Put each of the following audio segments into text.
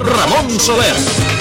Ramón Soler.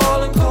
calling.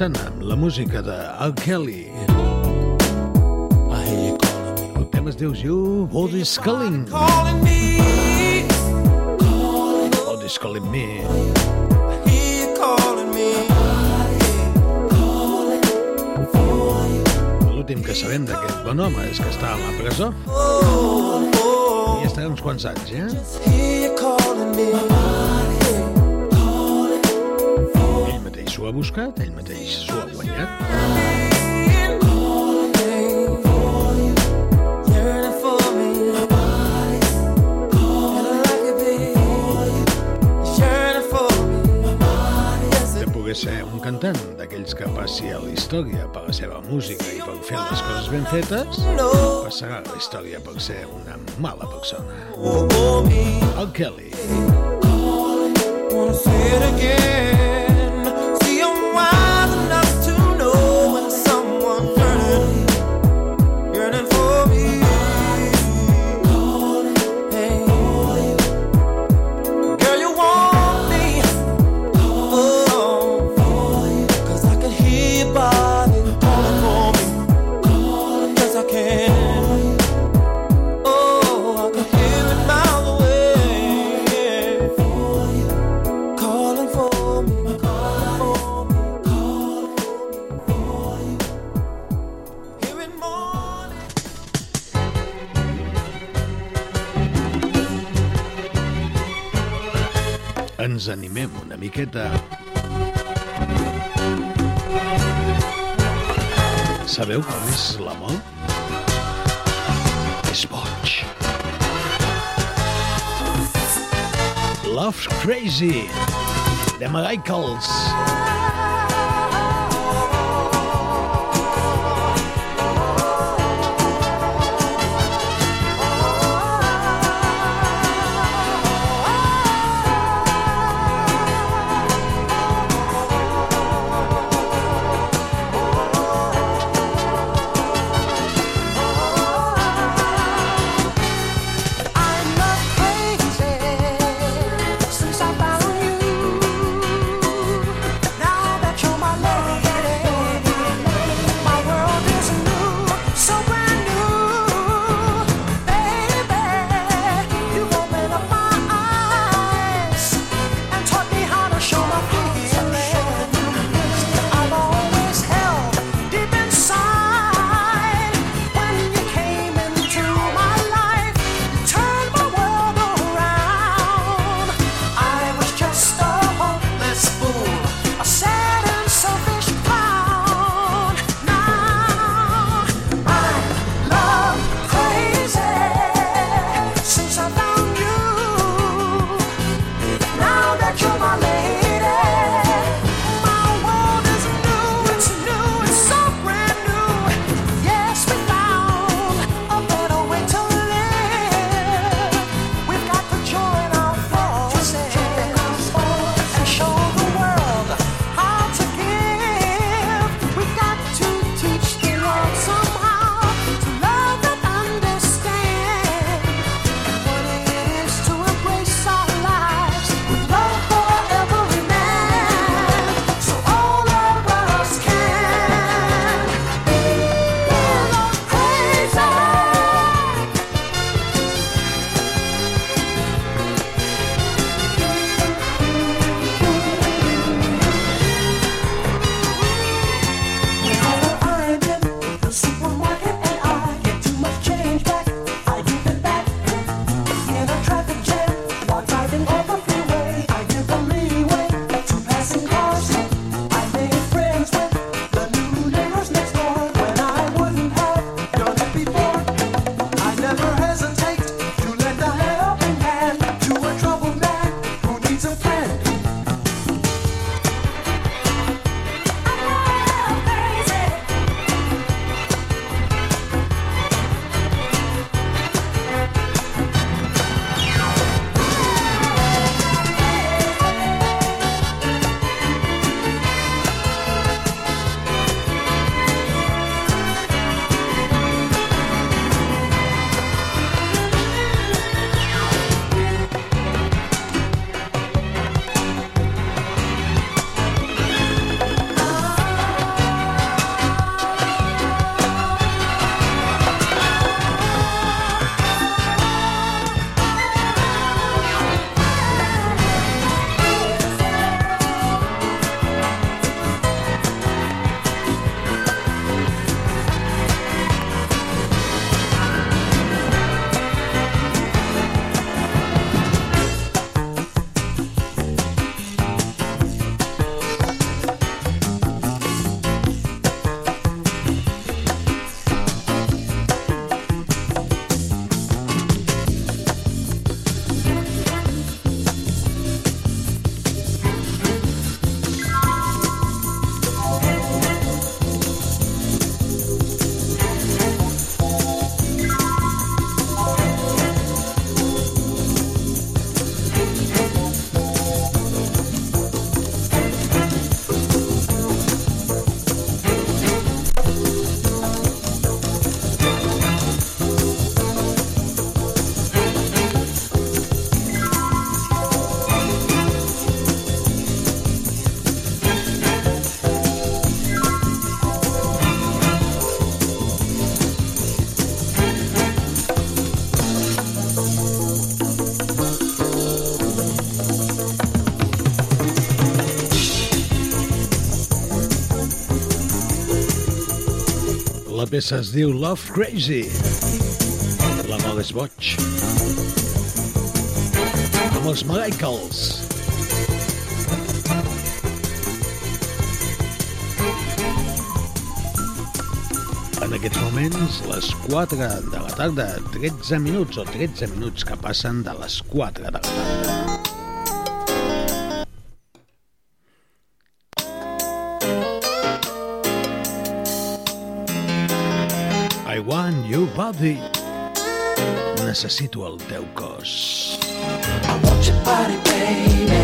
Començant amb la música de Al Kelly. Hear you. El tema es diu You Body Sculling. calling Body he calling me. L'últim que sabem d'aquest bon home és que està a la presó. I està uns quants anys, eh? He calling me. Ell mateix s'ho ha buscat, ell mateix s'ho ha guanyat. Ser un cantant d'aquells que passi a la història per la seva música i per fer les coses ben fetes, passarà a la història per ser una mala persona. El Kelly. It again. Miqueta. Sabeu com és l'amor? És boig. Love's Crazy, de Michaels. I'm peça es diu Love Crazy. L'amor és boig. Amb els Michaels. En aquests moments, les 4 de la tarda, 13 minuts o 13 minuts que passen de les 4 de la tarda. body. Necessito el teu cos. I want your body, baby.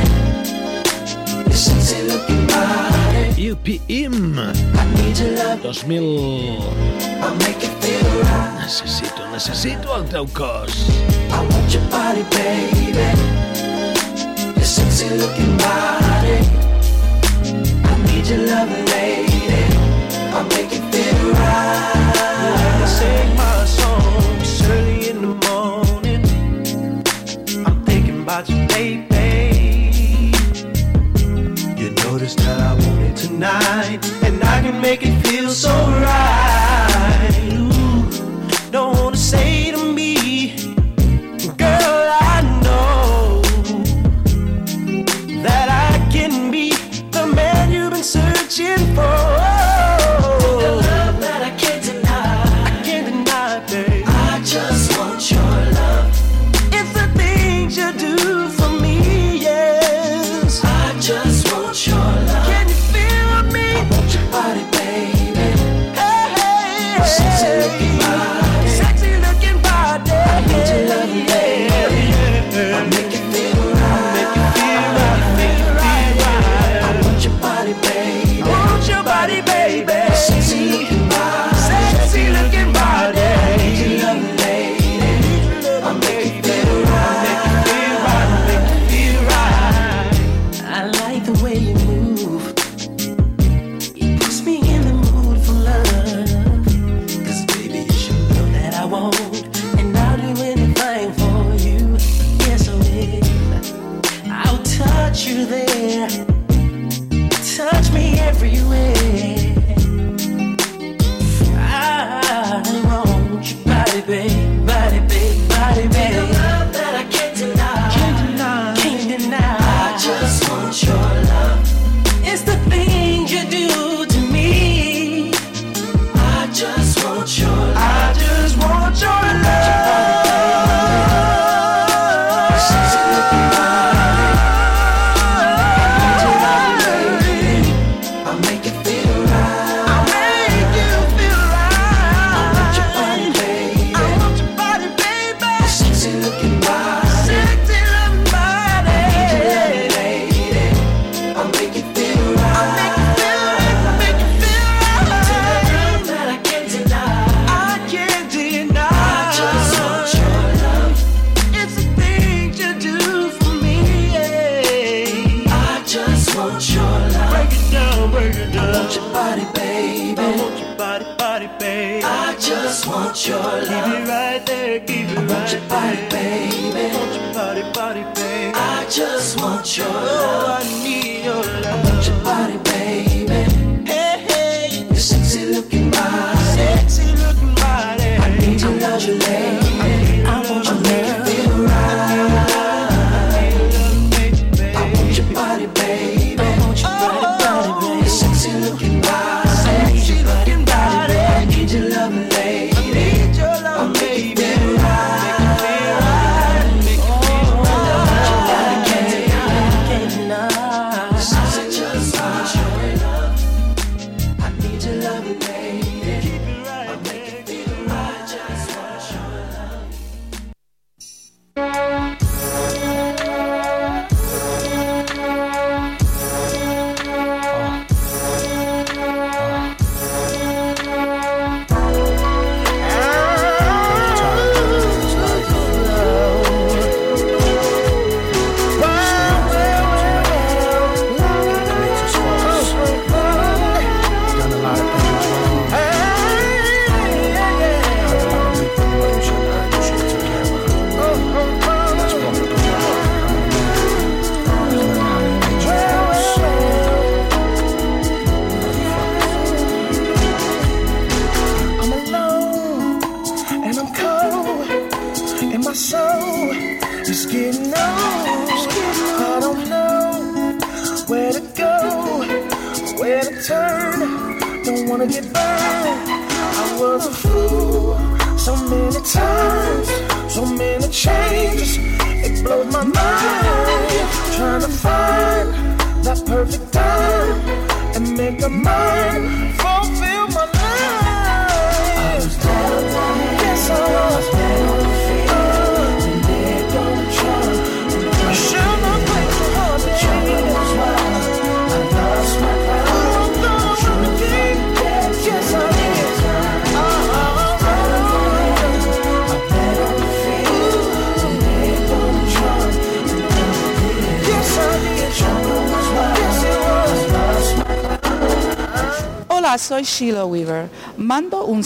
Your sexy looking body. UPIM. I need your love. 2000. I'll make it feel right. Necessito, necessito el teu cos. I want your body, baby. Your sexy looking body. I need your love, lady. I'll make it feel right. Say my can make it feel so right.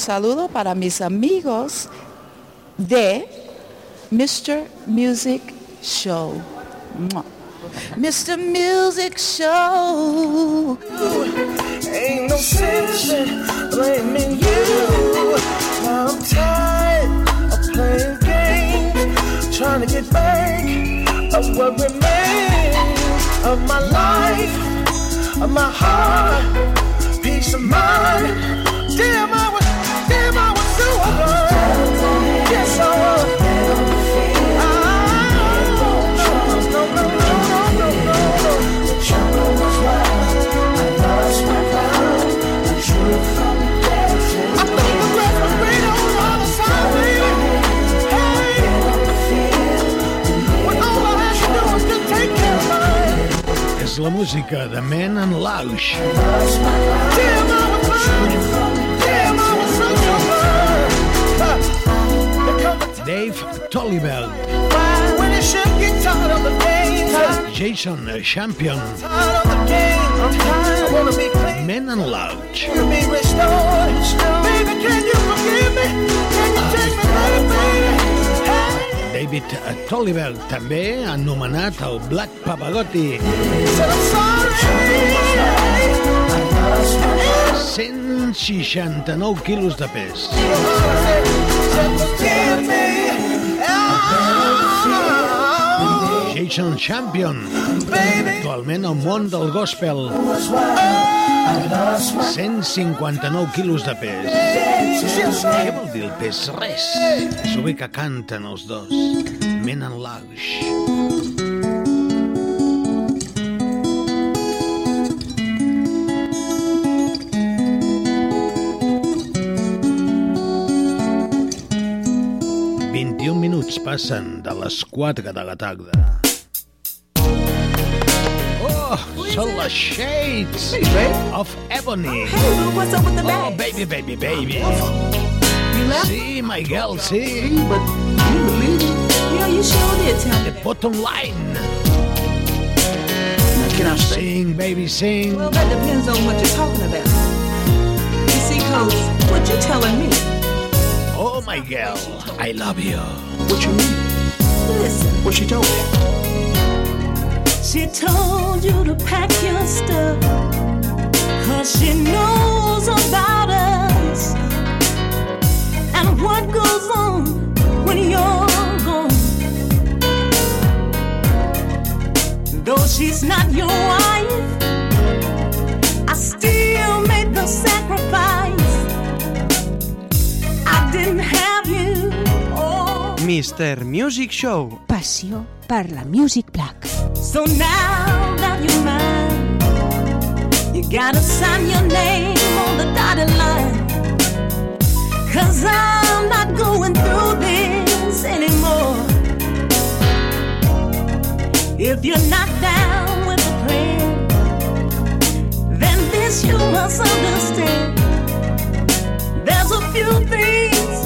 Saludo para mis amigos de Mr. Music Show. Mr. Music Show. Ain't no sense in blaming you. Now I'm tired of playing games, trying to get back of what remains of my life, of my heart, peace of mind. la música de Men and Lush. Dave Tolliver. Jason Champion. Men and Lush. David Tolliver, també anomenat el Black Papagotti. said I'm sorry. 169 quilos de pes. Oh, Jason Champion, actualment al món del gospel. 159 quilos de pes. Què vol dir el pes? Res. El bé que canten els dos. Men Lausch. ...21 minuts passen de les 4 de la tarda. Oh, les Shades of Ebony. Oh, hey, Lou, what's up with the Oh, baby, baby, baby. You left? Sí, my girl, sí. But you believe it? Yeah, you sure did tell me. The bottom line. Now, can I Sing, baby, sing. Well, that depends on what you're talking about. You see, Coach, what you telling me? Oh, my girl, I love you. What you mean? Listen. What she told you? She told you to pack your stuff Cause she knows about us And what goes on when you're gone Though she's not your wife I still made the sacrifice I didn't have you oh. Mr. Music Show. Passió per la Music Black. So now that you're mine, you gotta sign your name on the dotted line. Cause I'm not going through this anymore. If you're not down with the plan, then this you must understand. There's a few things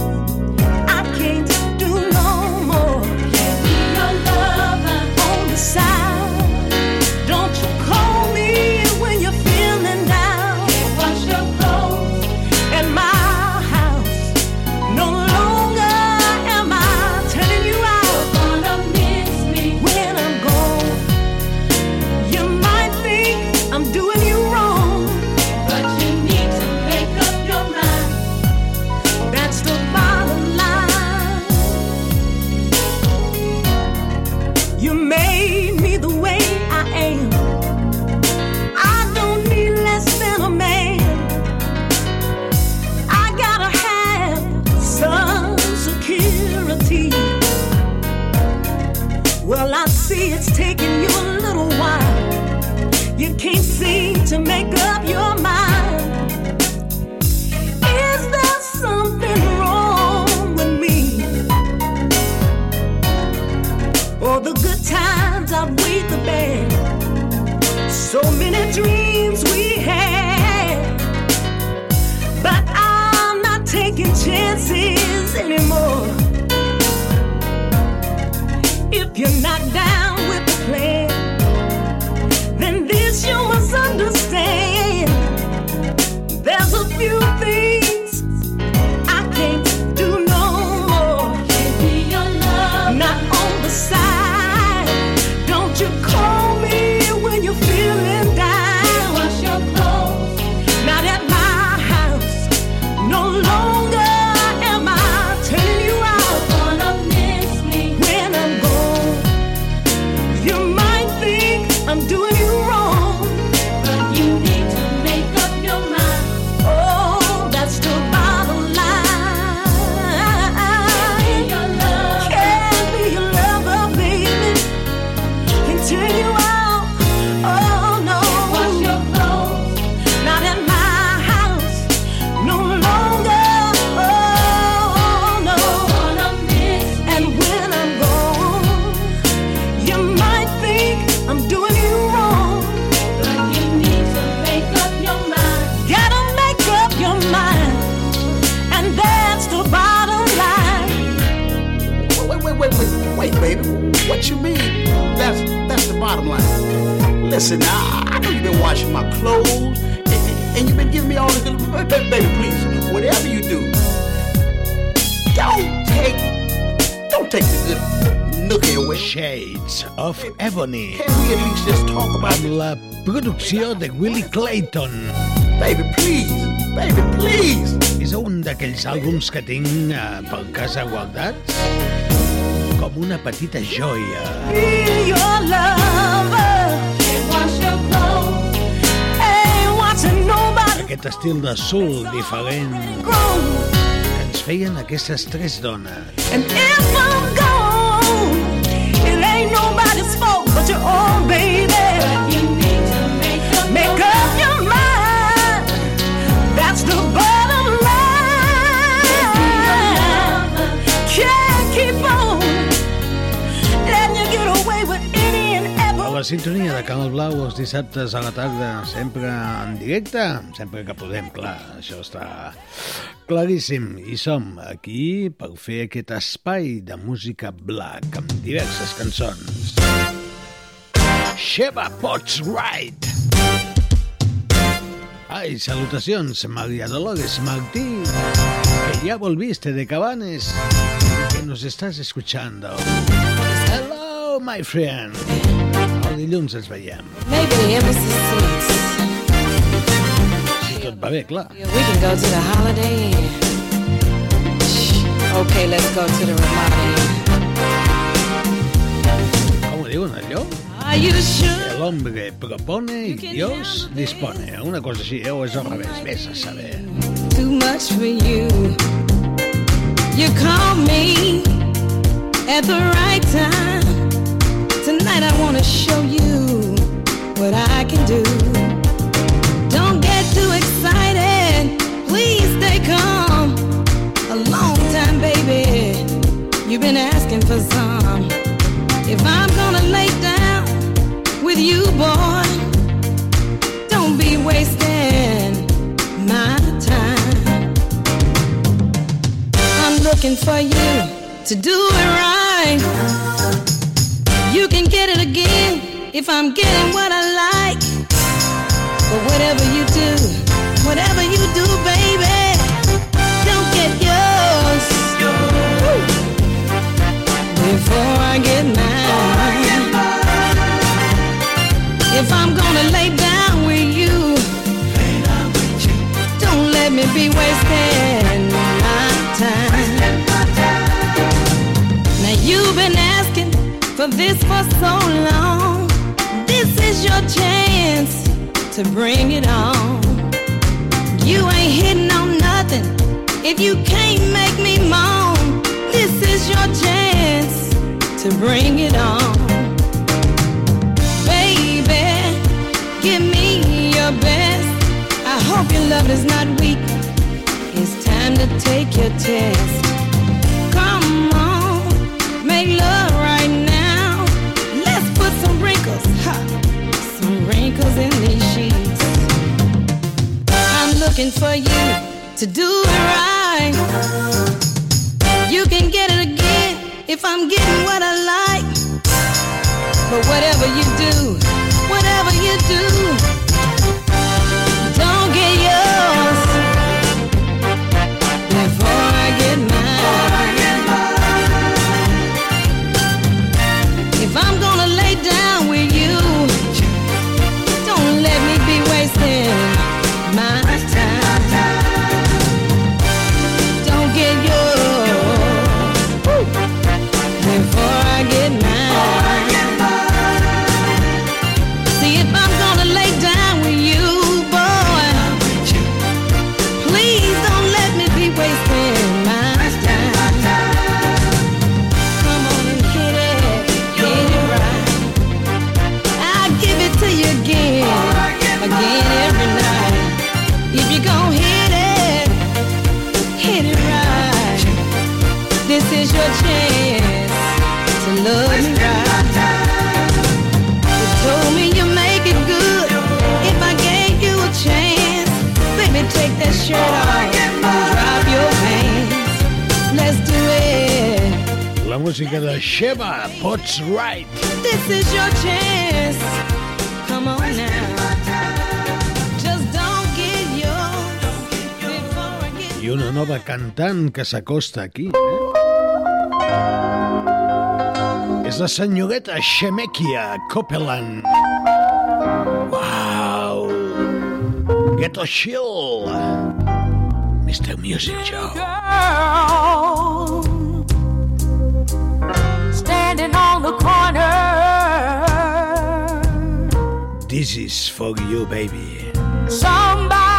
listen, now, I know you've been washing my clothes, and, and you've been giving me all the good. Baby, baby, please, whatever you do, don't take, don't take the good nookie away. Shades of Ebony. Can we at least just talk about Amb la producció de Willie Clayton. Baby, please, baby, please. És un d'aquells àlbums que tinc eh, per casa guardats com una petita joia. Be your lover. Aquest estil de soul diferent que ens feien aquestes tres dones. And if I'm gone, it ain't nobody's sintonia de Canal Blau els dissabtes a la tarda, sempre en directe, sempre que podem, clar, això està claríssim. I som aquí per fer aquest espai de música black amb diverses cançons. Sheba Potts Right. Ai, salutacions, María Dolores Martí, que ya volviste de Cabanes que nos estás escuchando. Hello, my friend. El dilluns ens veiem. Maybe. Si tot va bé, clar. We can go to the Holiday Inn. Okay, let's go to the Ramada Inn. Com ho diuen allò? Are you sure? El hombre propone y Dios dispone. Una cosa així, eh? o és al revés, vés a saber. Too much for you. You call me at the right time. Tonight I want to show you what I can do. Don't get too excited. Please stay calm. A long time, baby. You've been asking for some. If I'm gonna lay down with you, boy, don't be wasting my time. I'm looking for you to do it right. Get it again if I'm getting what I like. But whatever you do, whatever you do, baby, don't get yours before I get mine. If I'm gonna lay down with you, don't let me be wasting my time. For this for so long. This is your chance to bring it on. You ain't hitting on nothing if you can't make me moan. This is your chance to bring it on. Baby, give me your best. I hope your love is not weak. It's time to take your test. In these sheets. I'm looking for you to do it right. You can get it again if I'm getting what I like. But whatever you do, whatever you do, música de Sheba Potts Right. This is your chance. Come on now. Get I get I una nova cantant que s'acosta aquí. Eh? És la senyoreta Shemekia Copeland. Wow! Ghetto Chill. Mr. Music Show. girl This is for you, baby. Somebody,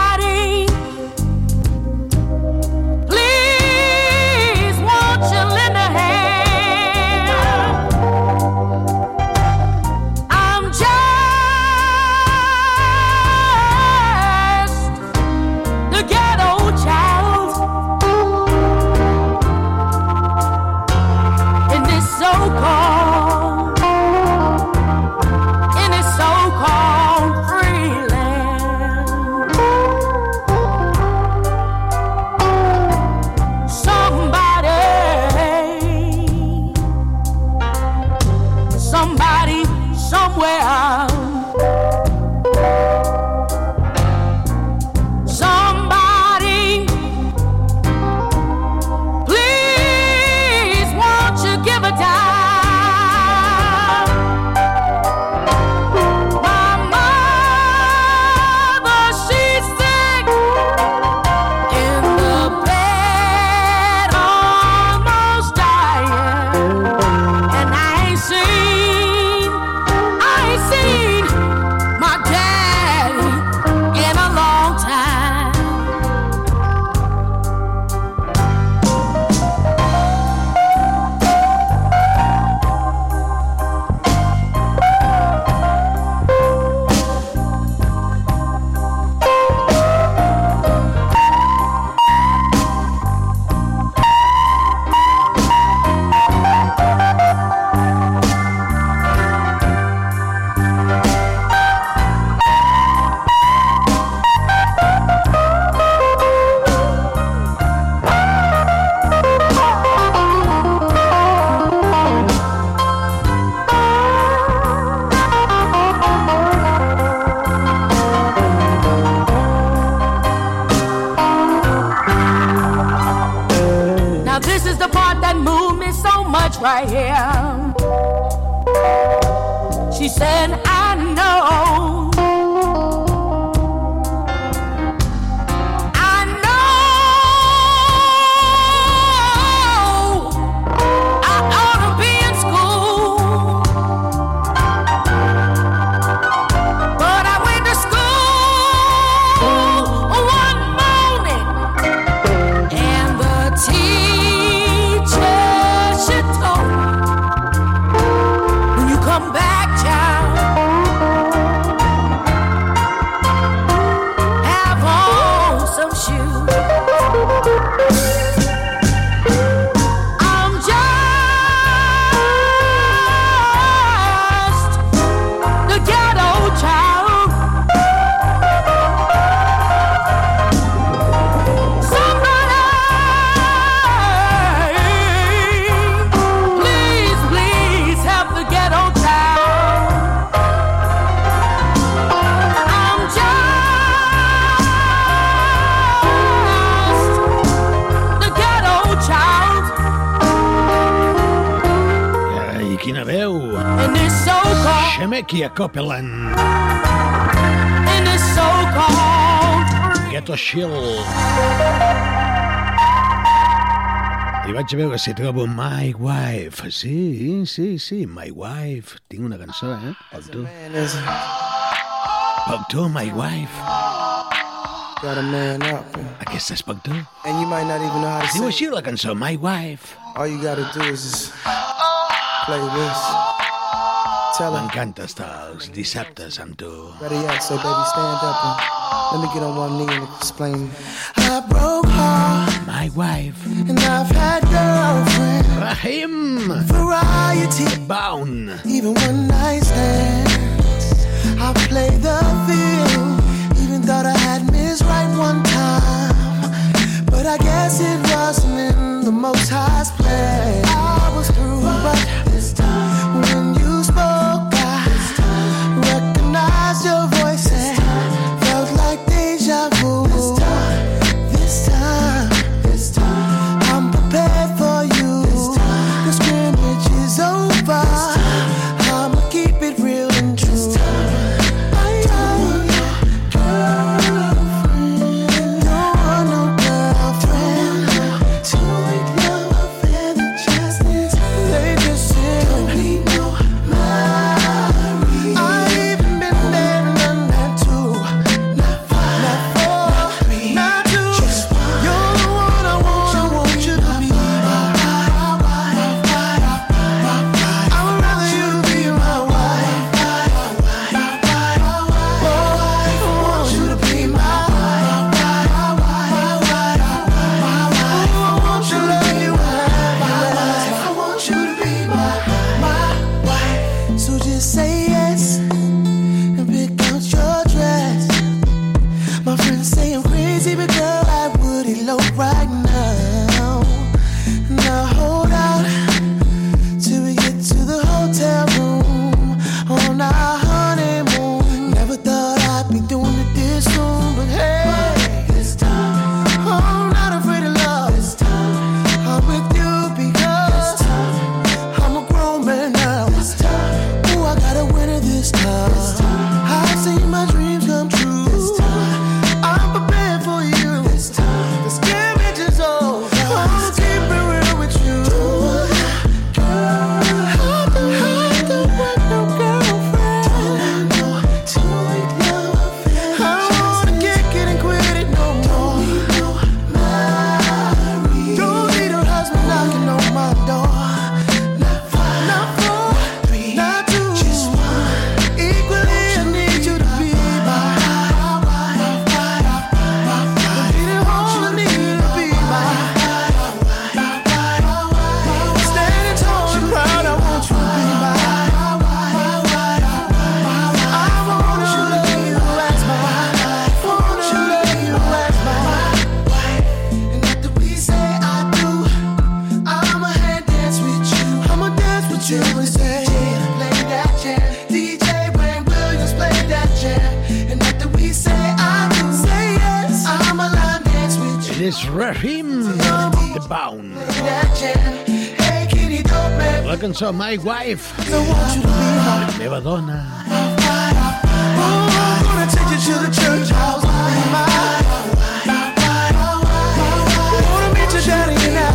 Shemekia Copeland. in this so-called. Ghetto Chill. I vaig veure si trobo My Wife. Sí, sí, sí, My Wife. Tinc una cançó, eh? Per tu. Per tu, My Wife. Gotta man up. Aquesta és per tu. And you might not even know how to Es diu així la cançó, My Wife. All you gotta do is just play this. Tell her. M'encanta estar els dissabtes amb tu. Better yet, say, baby, stand up and let me get on one knee and explain. I broke heart. My wife. And I've had girlfriends. Rahim. Variety. Bound. Even one night stands. I played the field. Even thought I had Miss Right one time. But I guess it wasn't in the most high's play.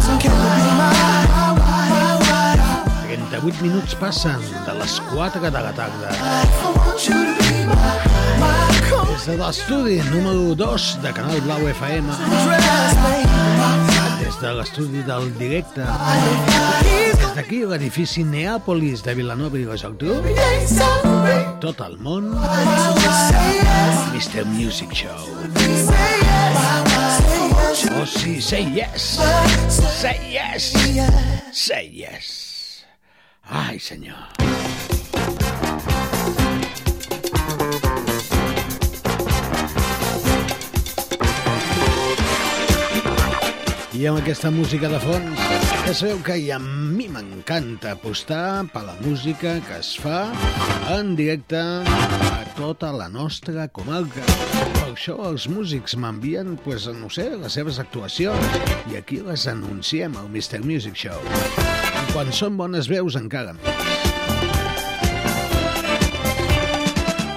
Him, can you be my 38 minuts passen de les 4 de la tarda. My, my Des de l'estudi número 2 de Canal Blau FM, des de l'estudi del directe, des d'aquí a l'edifici Neàpolis de Vilanova i la Geltrú, tot el món, Mr. Music Show. Oh, sí, say yes, say yes. say yes. Ai, senyor. I amb aquesta música de fons, ja sabeu que a mi m'encanta apostar per la música que es fa en directe a tota la nostra comarca. Per això els músics m'envien, pues, no sé, les seves actuacions i aquí les anunciem al Mr. Music Show. Quan són bones veus encara.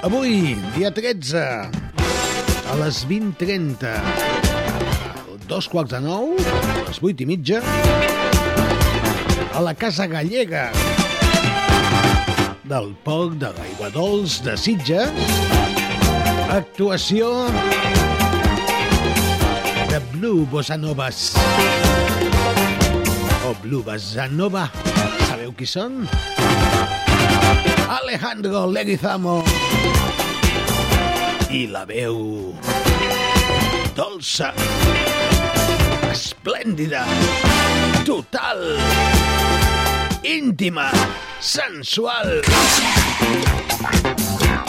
Avui, dia 13, a les 20.30, dos quarts de nou, a les vuit i mitja, a la Casa Gallega del Port de l'Aigua Dols de Sitges, actuació de Blue Bossa Novas o Blue Bossa Nova. Sabeu qui són? Alejandro Leguizamo i la veu dolça esplèndida, total, íntima, sensual.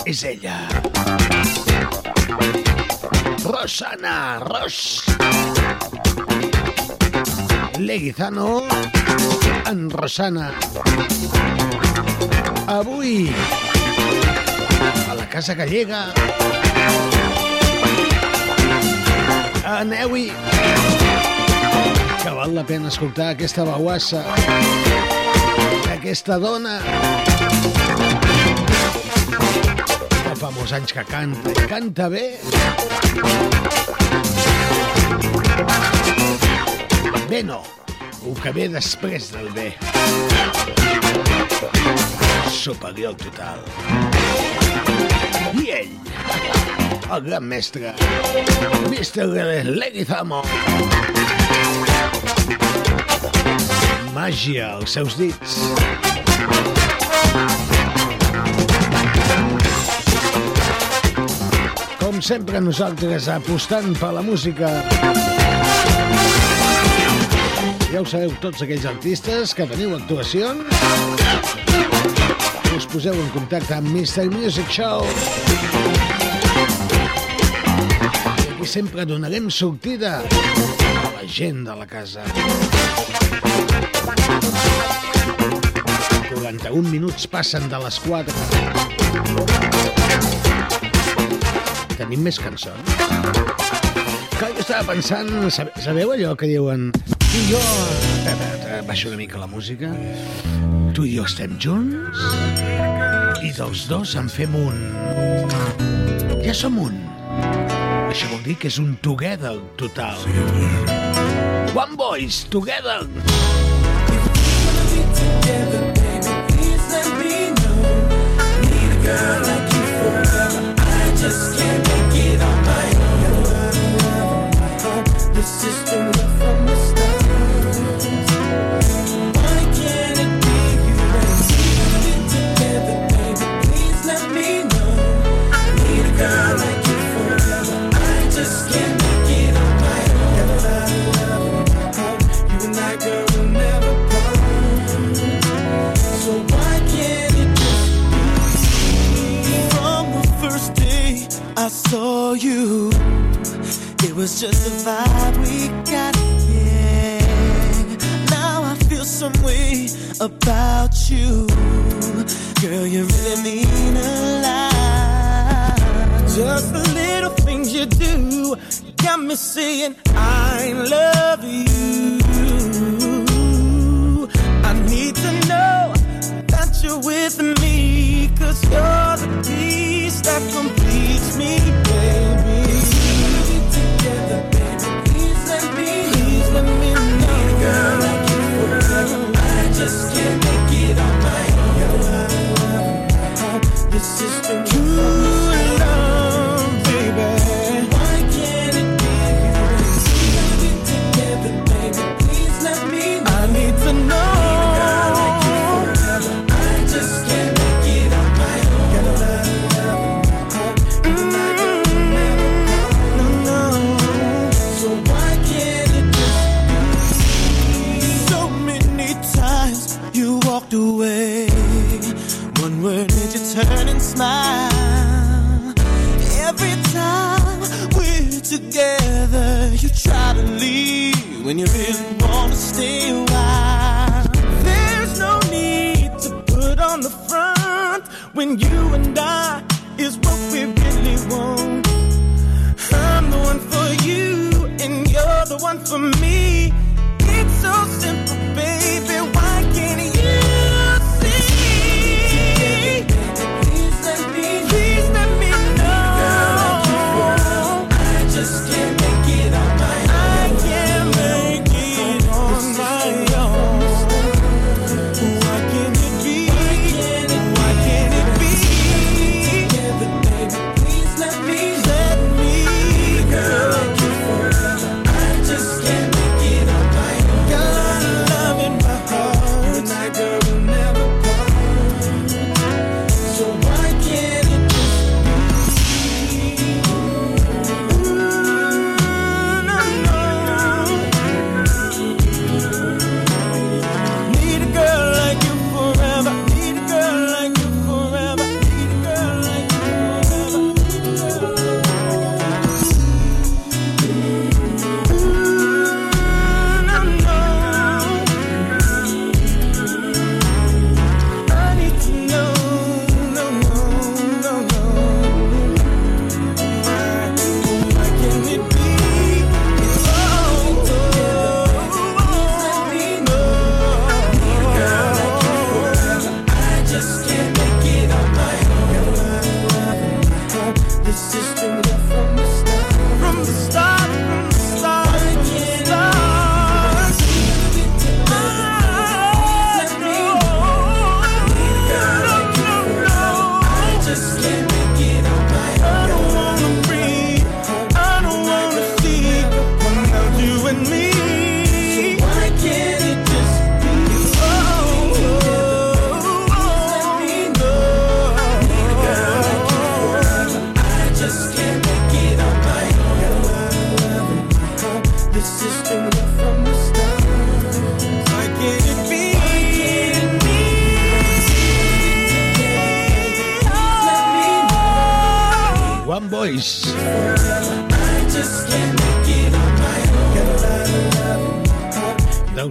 És ella. Rosana Ross. Leguizano en Rosana. Avui a la Casa Gallega aneu-hi que val la pena escoltar aquesta bauassa aquesta dona que fa molts anys que canta i canta bé. Bé no el que ve després del bé. Superior total. I ell el gran mestre Mr. Leguizamo Màgia als seus dits. Com sempre nosaltres apostant per la música. Ja ho sabeu tots aquells artistes que teniu actuacions. Us poseu en contacte amb Mr. Music Show i sempre donarem sortida gent de la casa. 41 minuts passen de les 4. Tenim més cançons? Clar, jo estava pensant... Sabeu allò que diuen... Tu i jo... Baixo una mica la música. Tu i jo estem junts i dels dos en fem un. Ja som un. Això vol dir que és un together total. Sí. One boys, together. together baby, just can't make it on my own. The system was just the vibe we got. Yeah. Now I feel some way about you. Girl, you really mean a lot. Just the little things you do got me saying I love you. I need to know that you're with me, Cause you're the piece that completes me, baby.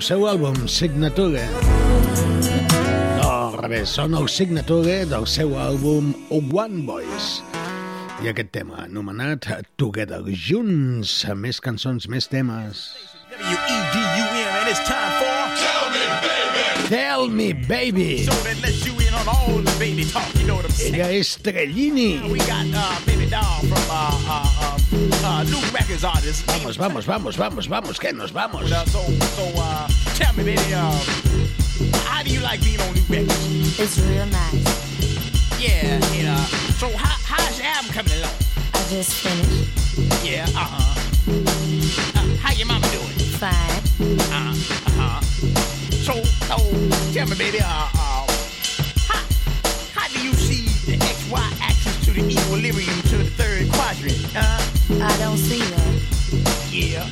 Seu àlbum Signature. No, al revés, són el Signature del seu àlbum One Voice. I aquest tema, anomenat Together, junts, més cançons, més temes. W-E-D-U-M, and it's time for Tell Me Baby. Tell Me Baby. So that lets you in on all the baby talk, you know what I'm saying? Ella és Trellini. We got uh, Baby Doll from uh, uh, uh, uh, New Records artist. Vamos, vamos, vamos, vamos, vamos, que nos vamos. Uh, so, so uh, tell me, baby, uh, how do you like being on New Records? It's real nice. Yeah, and uh, so how, how's your album coming along? I just finished. Yeah, uh-huh. Uh, how your mama doing? Fine. Uh, uh-huh. So, so, tell me, baby, uh, uh, how, how do you see the XY axis to the equilibrium to the third quadrant? Uh, I don't see that. yeah.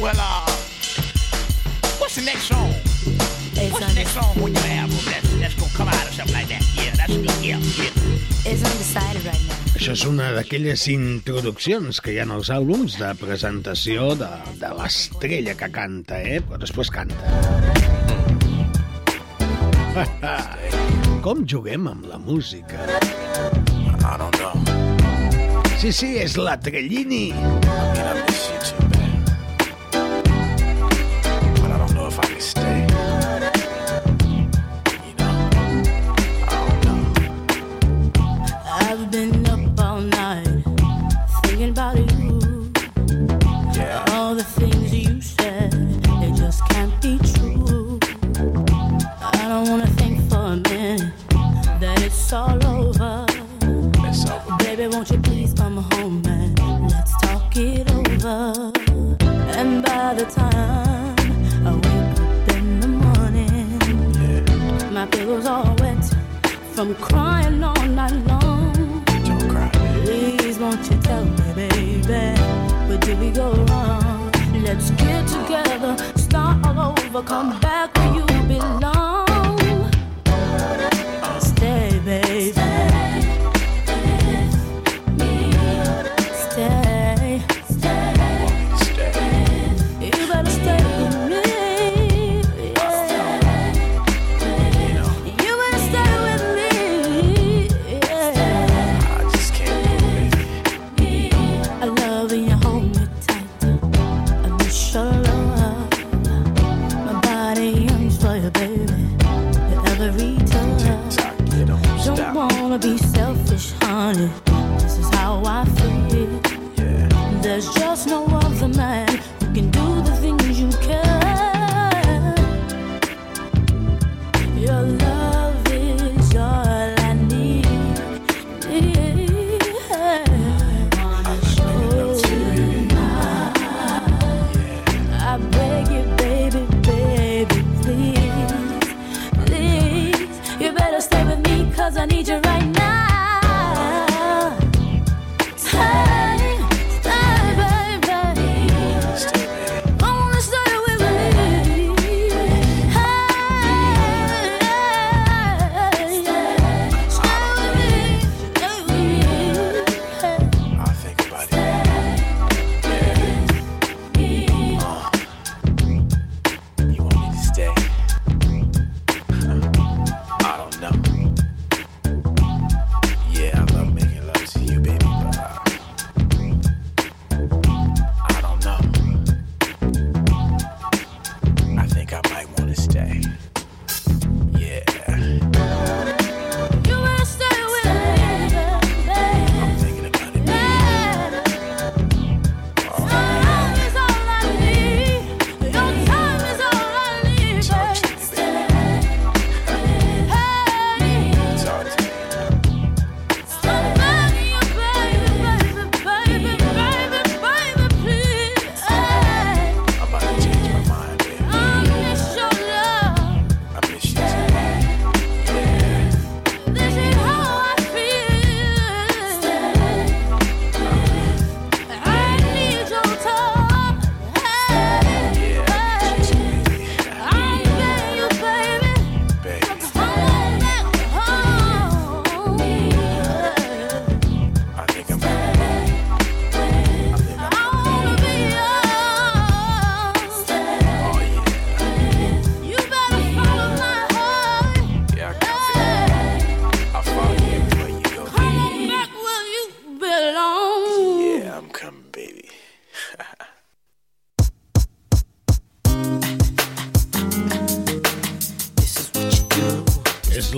Well, uh, what's the next song? It's What's the next song on your album that's, that's gonna come out or something like that? Yeah, that's good. Yeah, yeah. It's undecided right now. Això és una d'aquelles introduccions que hi ha als àlbums de presentació de, de l'estrella que canta, eh? Però després canta. Com juguem amb la música? I don't know. Sí, sí, és la Trellini. I mean, I don't know from crying all night long. Don't cry. Please won't you tell me, baby, where did we go wrong? Let's get together, start all over, come back where you belong. Selfish, honey. This is how I feel. There's just no other man who can do the things you can. Your love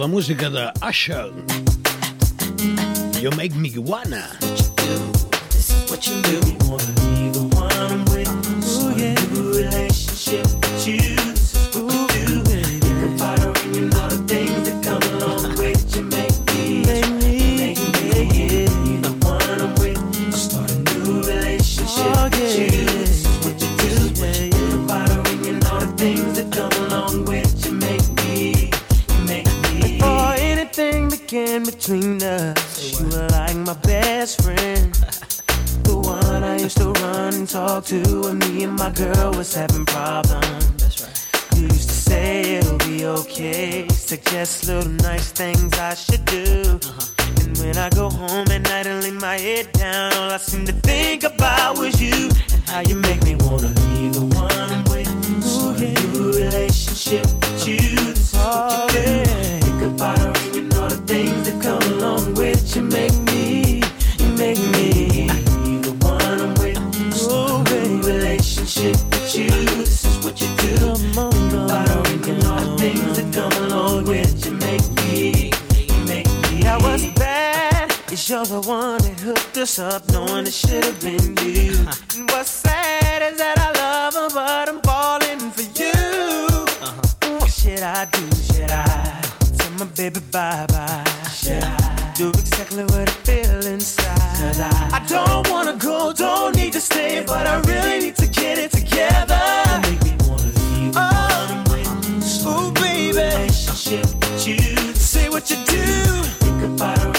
la musica the Usher. You make me wanna. What you do, this is what you do. You're the one that hooked us up, knowing it should have been you. And what's sad is that I love her, but I'm falling for you. What should I do? Should I tell my baby bye bye? Should I do exactly what I feel inside? Cause I, I don't wanna go, don't need to stay, but I really need to get it together. Make me wanna leave. Oh, baby. Relationship with you. Say what you do. Think about it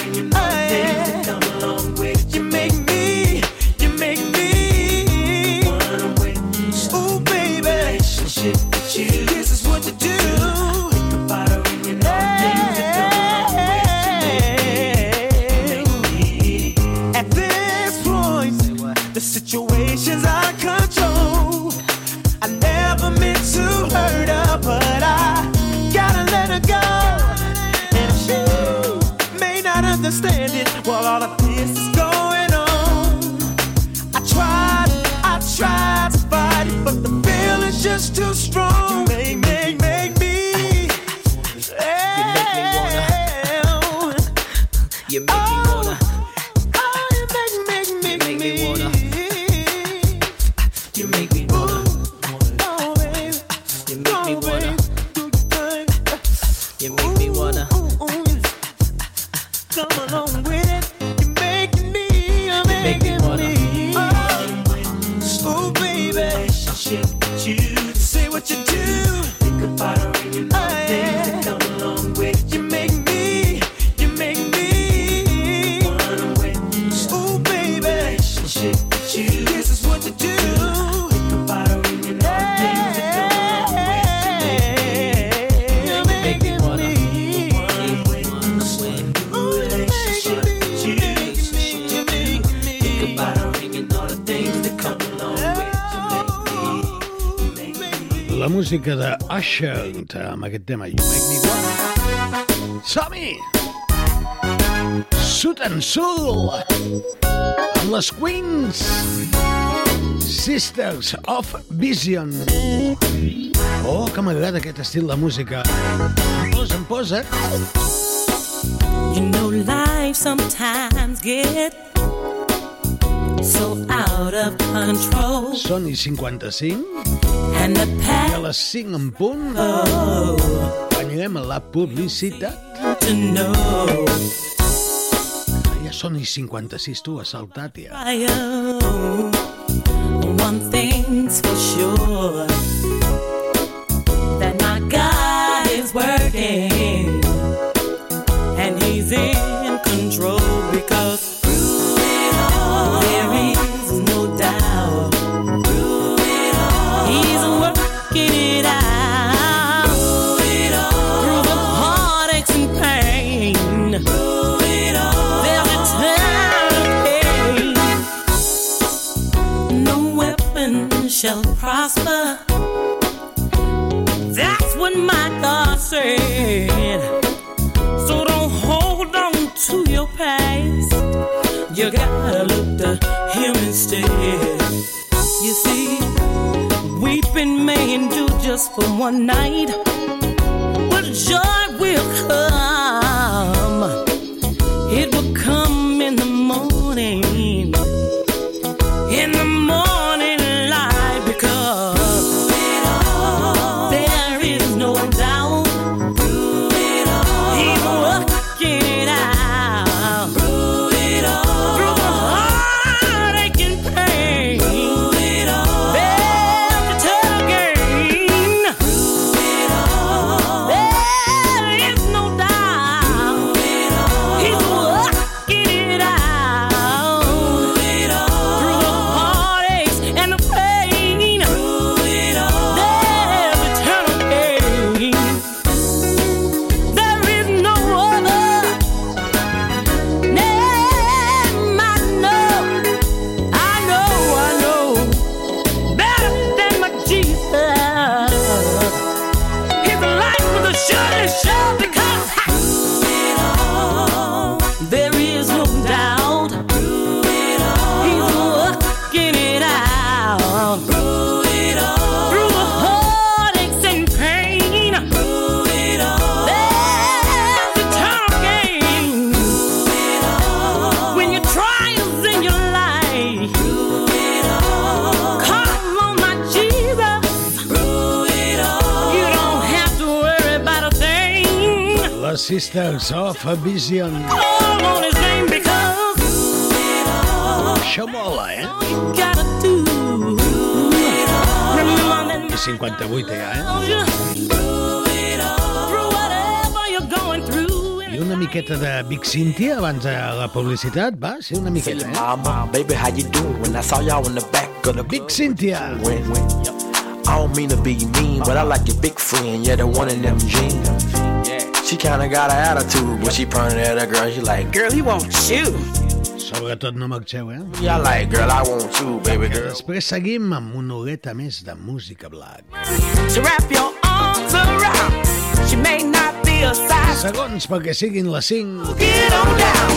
amb aquest tema. You make me want. Som-hi! Sud and Sud amb les Queens Sisters of Vision Oh, que m'agrada aquest estil de música em posa, em posa You know life sometimes gets so out of control Sony 55 a les 5 en punt oh. anirem a la publicitat. Ah, ja són i 56, tu, has saltat ja. One thing's for sure Sisters of Vision. Call on his name because Això mola, eh? I 58 ja, eh? I una miqueta de Big Cynthia abans de la publicitat, va? Sí, una miqueta, eh? Mama, baby, how you doing? When I saw y'all in the back of the Big Cynthia. I don't mean to be mean, but I like your big friend. Yeah, the one in them jeans. She kinda got an attitude, but she pointed at her girl. She like, girl, he wants you. Sobretot no marxeu, eh? Yeah, like, girl, I want you, baby girl. Després seguim amb una horeta més de música black. To wrap your arms around. She may not be a size Segons perquè siguin les 5, Get on down.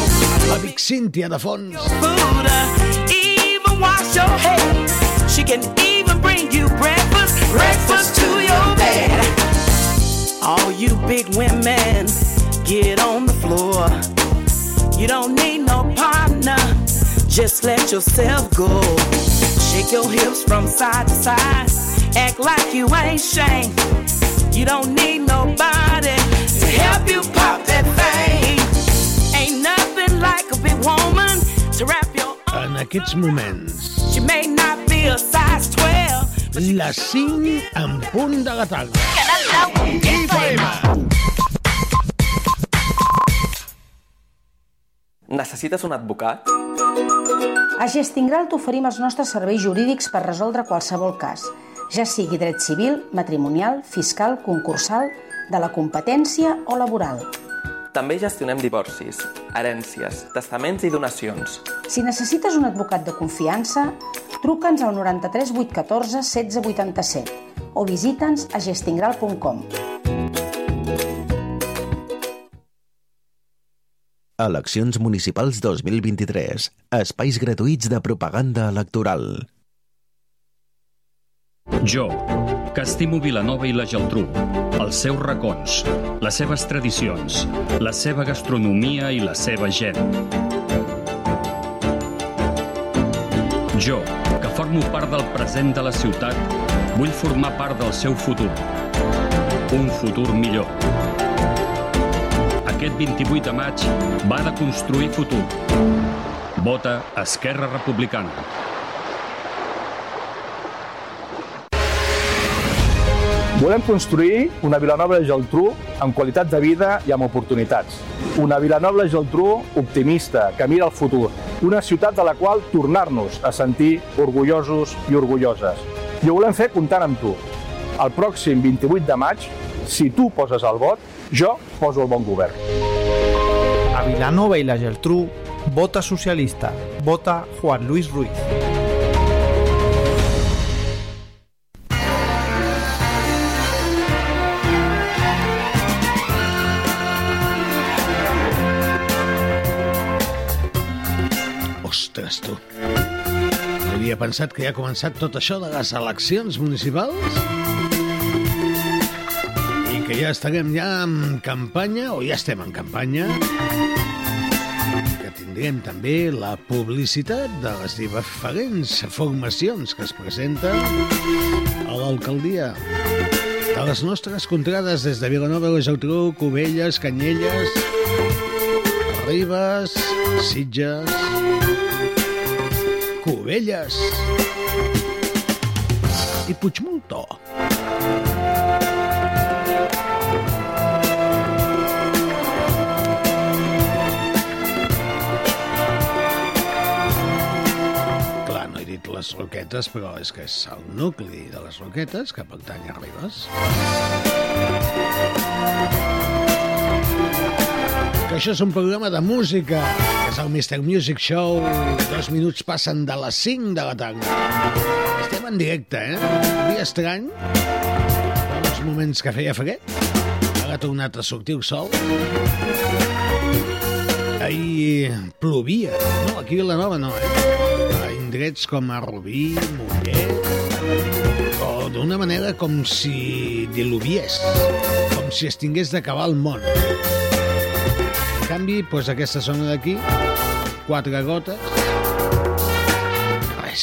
la Big Cynthia de fons. food, uh, even wash your hair. She can even bring you breakfast, breakfast to your bed. All you big women, get on the floor. You don't need no partner, just let yourself go. Shake your hips from side to side, act like you ain't shame. You don't need nobody to help you pop that thing. Ain't nothing like a big woman to wrap your En aquests moments, She may not be a size 12. Les 5 en punt de la tarda. Necessites un advocat? A Gestingral t'oferim els nostres serveis jurídics per resoldre qualsevol cas, ja sigui dret civil, matrimonial, fiscal, concursal, de la competència o laboral. També gestionem divorcis, herències, testaments i donacions. Si necessites un advocat de confiança, truca'ns al 93 814 1687 o visita'ns a gestingral.com. Eleccions municipals 2023. Espais gratuïts de propaganda electoral. Jo, que estimo Vilanova i la Geltrú, els seus racons, les seves tradicions, la seva gastronomia i la seva gent. Jo, que formo part del present de la ciutat, vull formar part del seu futur. Un futur millor. Aquest 28 de maig va de construir futur. Vota Esquerra Republicana. Volem construir una Vilanova i Geltrú amb qualitat de vida i amb oportunitats. Una Vilanova i Geltrú optimista, que mira al futur. Una ciutat de la qual tornar-nos a sentir orgullosos i orgulloses. I ho volem fer comptant amb tu. El pròxim 28 de maig, si tu poses el vot, jo poso el bon govern. A Vilanova i la Geltrú, vota socialista. Vota Juan Luis Ruiz. Ostres, tu. Havia pensat que ja ha començat tot això de les eleccions municipals? I que ja estarem ja en campanya, o ja estem en campanya, que tindrem també la publicitat de les diferents formacions que es presenten a l'alcaldia de les nostres contrades des de Vilanova, la Geltrú, Cubelles, Canyelles, Ribes, Sitges, Cubelles i Puigmoltó. Clar, no he dit les Roquetes, però és que és el nucli de les Roquetes que pertany a Ribes. Que això és un programa de música, és el Mr. Music Show. Dos minuts passen de les 5 de la tarda. Estem en directe, eh? Un dia estrany. Fa uns moments que feia fred. Ara ha tornat a sortir el sol. Ahir plovia. No, aquí a Vilanova no, eh? A indrets com a Rubí, Mollet... O d'una manera com si diluviés. Com si es tingués d'acabar el món. Canvi, doncs aquesta zona d'aquí, quatre gotes, res.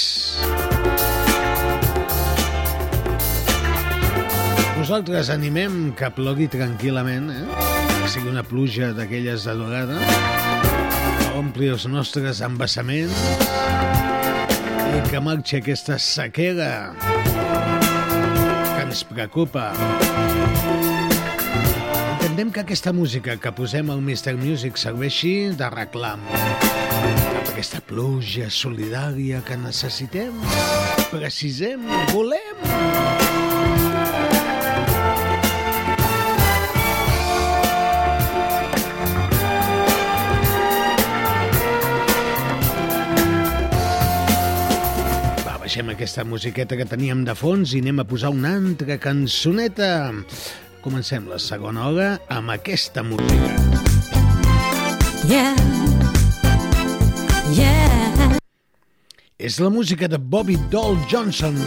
Nosaltres animem que plogui tranquil·lament, eh? que sigui una pluja d'aquelles adorada, que ompli els nostres embassaments i que marxi aquesta sequera que ens preocupa. Entenem que aquesta música que posem al Mr. Music serveixi de reclam cap aquesta pluja solidària que necessitem, precisem, volem. Va, baixem aquesta musiqueta que teníem de fons i anem a posar una altra cançoneta. Comencem la segona hora amb aquesta música. Yeah. Yeah. És la música de Bobby Doll Johnson.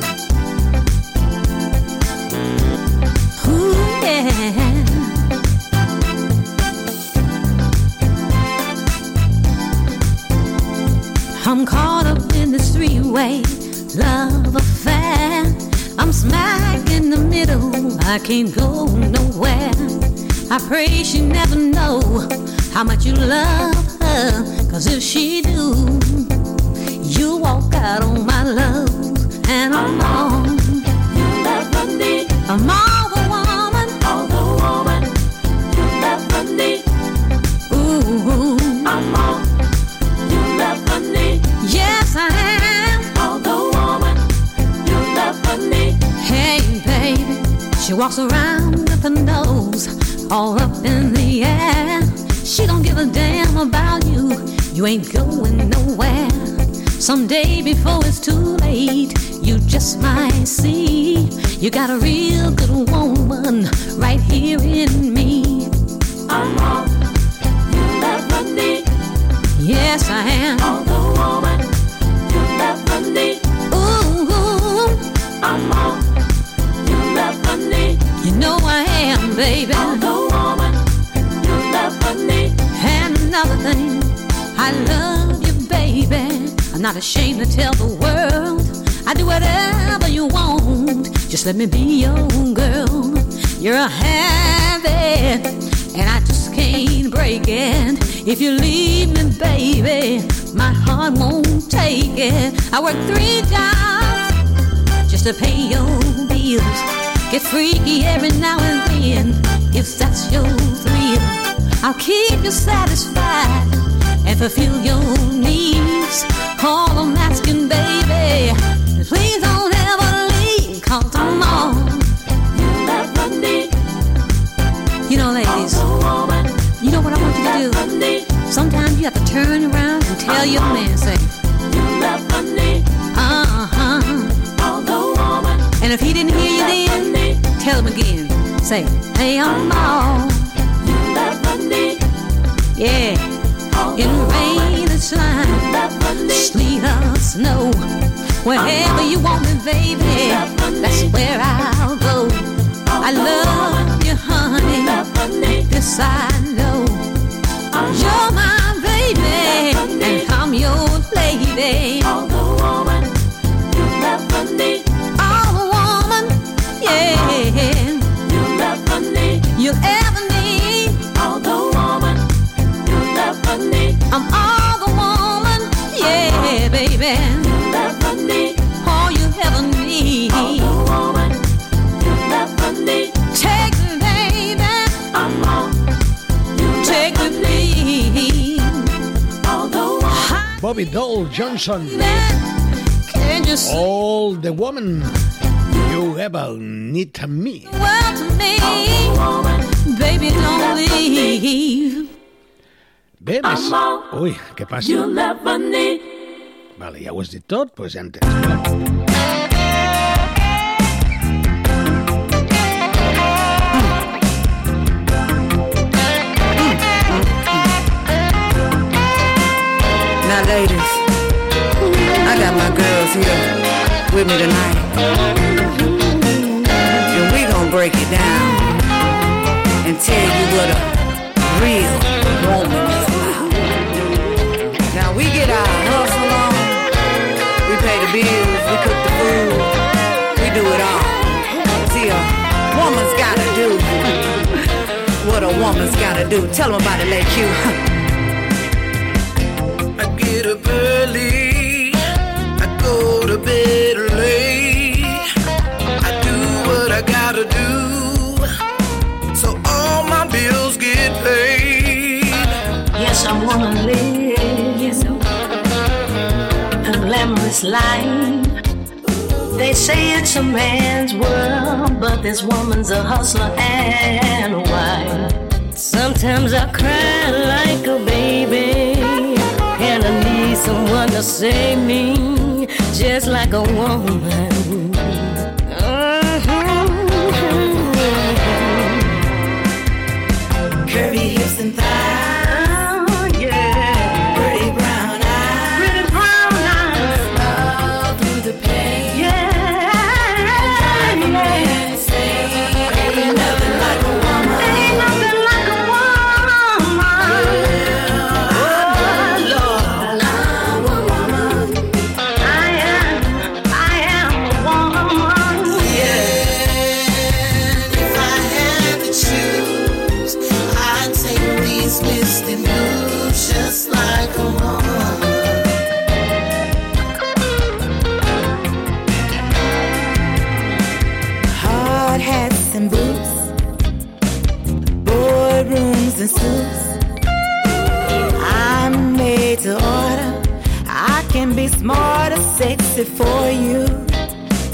Ooh, yeah. I'm caught up in this three-way love affair. I'm smack in the middle. I can't go nowhere. I pray she never know how much you love her. Cause if she do, you walk out on my love. And I'm on. You never need. I'm all She walks around with her nose all up in the air. She don't give a damn about you. You ain't going nowhere. Someday before it's too late, you just might see you got a real good woman right here in me. I'm all you never need. Yes, I am. All the woman baby. All the woman you never need. And another thing, I love you, baby. I'm not ashamed to tell the world. I do whatever you want. Just let me be your own girl. You're a habit, and I just can't break it. If you leave me, baby, my heart won't take it. I work three jobs just to pay your bills. Get freaky every now and then, if that's your thrill. I'll keep you satisfied and fulfill your needs. All I'm asking, baby, please don't ever leave, cause I'm all you ever need. You know, ladies, you know what I want you to do? Sometimes you have to turn around and tell your man, Say, hey, I'm all you never need. Yeah. In rain and shine, sleet or snow, wherever you want me, baby, that's where I'll go. I love you, honey. Yes, I know. You're my baby, and I'm your lady. Bobby Dole Johnson. Can you see All the woman you ever need me. well to me? Baby, don't leave. Bé, més... Ui, què passa? You'll never need. Vale, ja ho has dit tot, doncs ja en Ladies, I got my girls here with me tonight. And we gonna break it down and tell you what a real woman is about. Now, we get our hustle on, we pay the bills, we cook the food, we do it all. See, a woman's gotta do what a woman's gotta do. Tell them about it, Q. wanna live a glamorous life. They say it's a man's world, but this woman's a hustler and a wife. Sometimes I cry like a baby, and I need someone to save me, just like a woman. For you.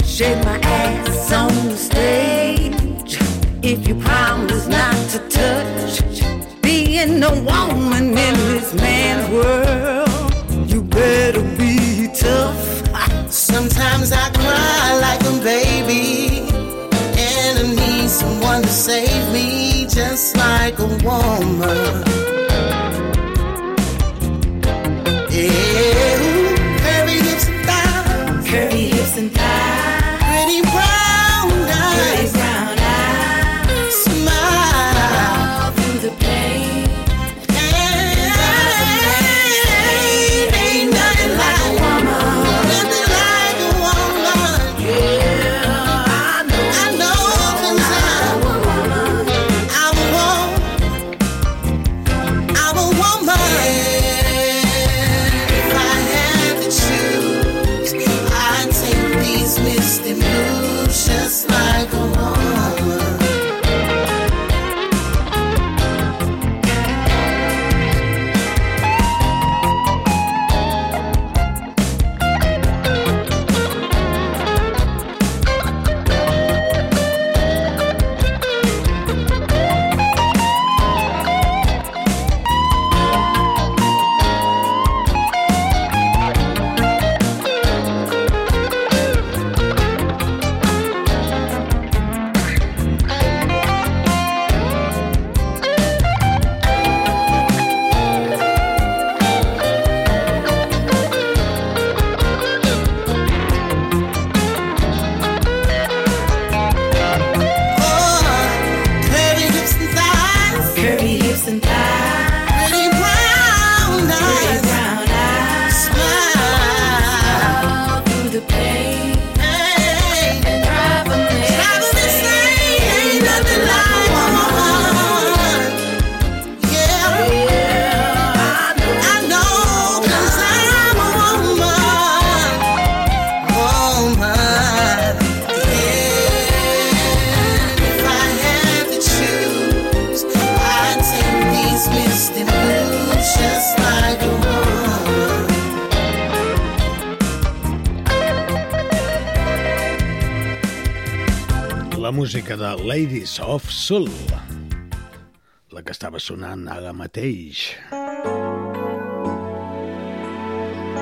Shake my ass on the stage if you promise not to touch. Being a woman in this man's world, you better be tough. Sometimes I cry like a baby, and I need someone to save me, just like a woman. Ladies of Soul, la que estava sonant ara mateix.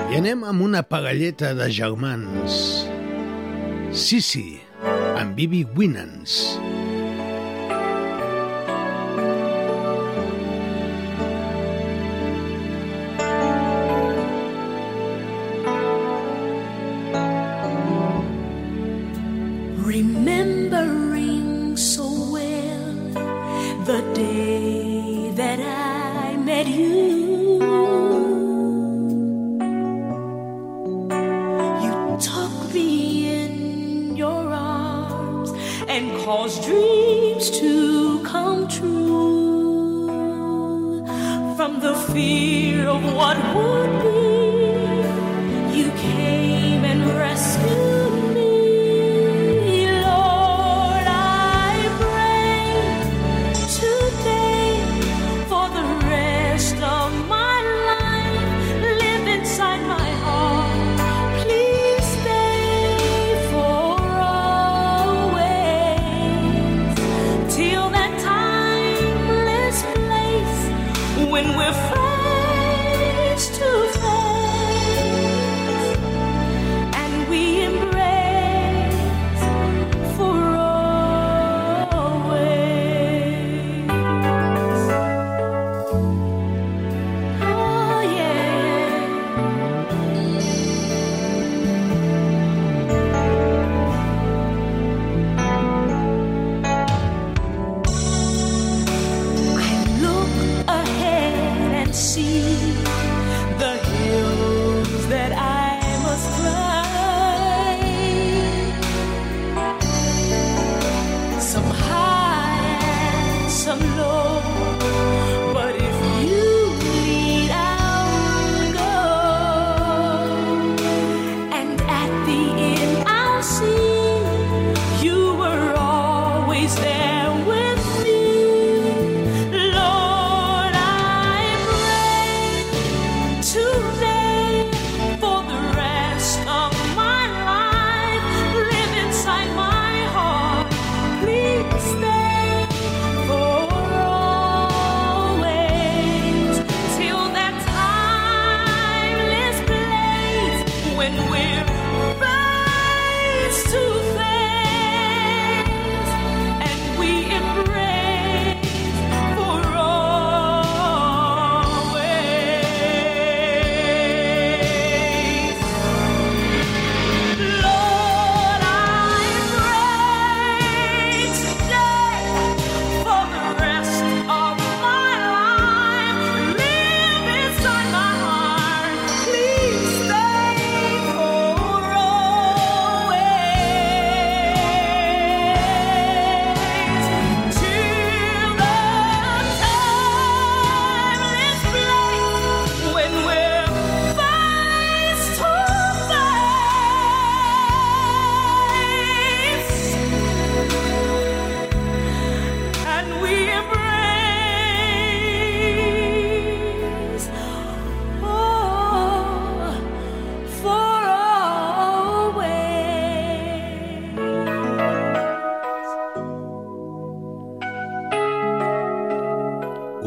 I anem amb una parelleta de germans. Sissi, amb Bibi Winans.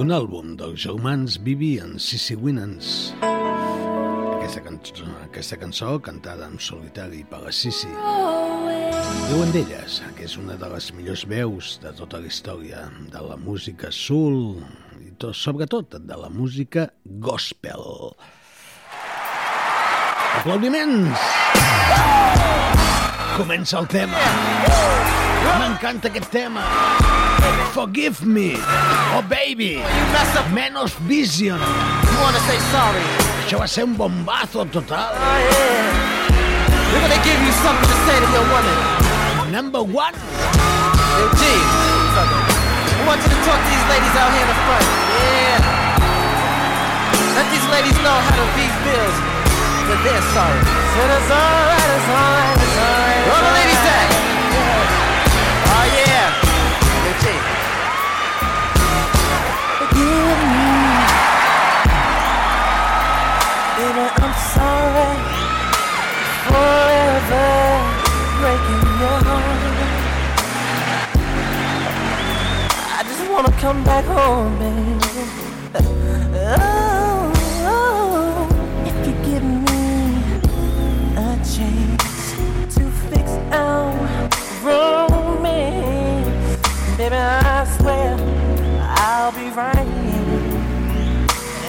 Un àlbum dels germans Bibi and Sissy Winans. Aquesta cançó, aquesta cançó cantada en solitari per la Sissy. Diuen d'elles que és una de les millors veus de tota la història de la música soul i tot, sobretot de la música gospel. Aplaudiments! Comença el tema. M'encanta aquest tema. Forgive me. Oh, baby. Oh, Menos vision. You wanna say sorry? Això va ser un bombazo total. Oh, yeah. We're gonna give you something to say to your woman. Number one. Hey, G. I want you to talk to these ladies out here in the front. Yeah. Let these ladies know how to beat bills when they're sorry. Said it's alright, it's alright, it's alright. Where the ladies come back home, baby. Oh, oh, if you give me a chance to fix our romance, baby, I swear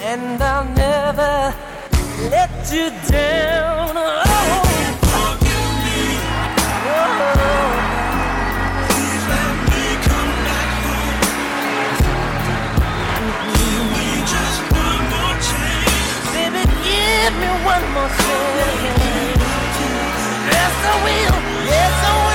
and I'll never let you down. Oh, give me one more chance. Yes, I will. Yes, I will.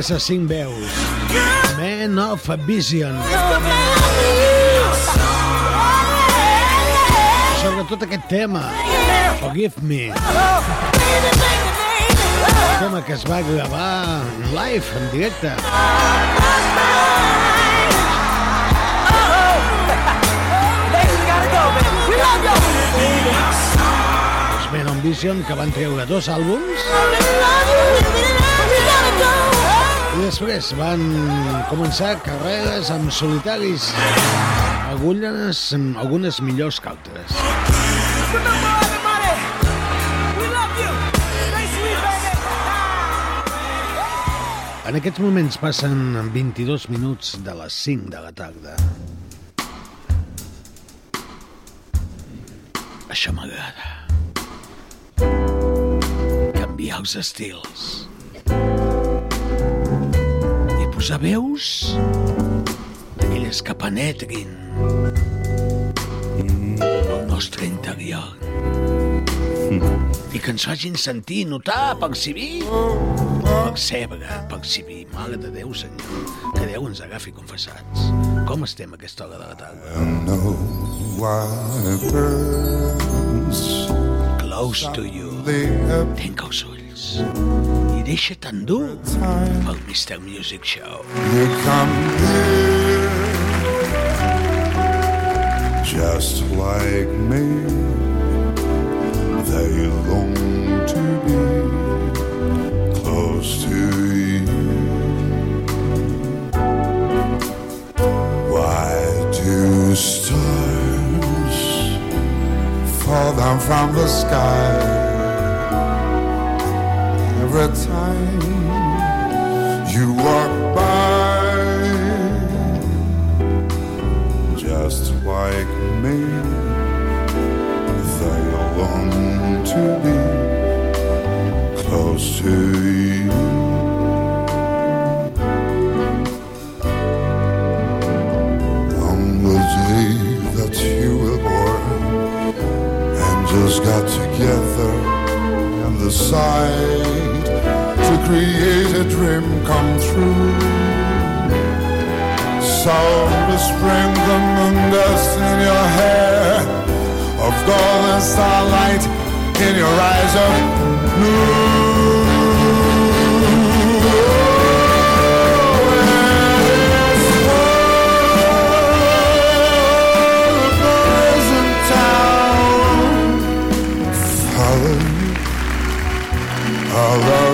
Aquestes cinc veus. Man of Vision. Sobretot aquest tema, Forgive Me. Un tema que es va gravar en live, en directe. Els Men on Vision, que van treure dos àlbums, després van començar carreres amb solitaris, algunes, algunes millors que altres. En aquests moments passen 22 minuts de les 5 de la tarda. Això m'agrada. Canviar els estils. Posar veus és que penetrin el nostre interior i que ens facin sentir, notar, percibir, percebre, percibir. Mare de Déu, Senyor, que Déu ens agafi confessats. Com estem a aquesta hora de la tarda? know why birds Close to you. Tanca els ulls i deixa't endur pel Mr. Music Show. you come here just like me. They long to be close to you. Why do stars fall down from the sky every time you walk by? Just like me, they long to be close to you. On the day that you were born, angels got together and decided to create a dream come true. Saw the spring, the moon dust in your hair, of golden starlight in your eyes of all around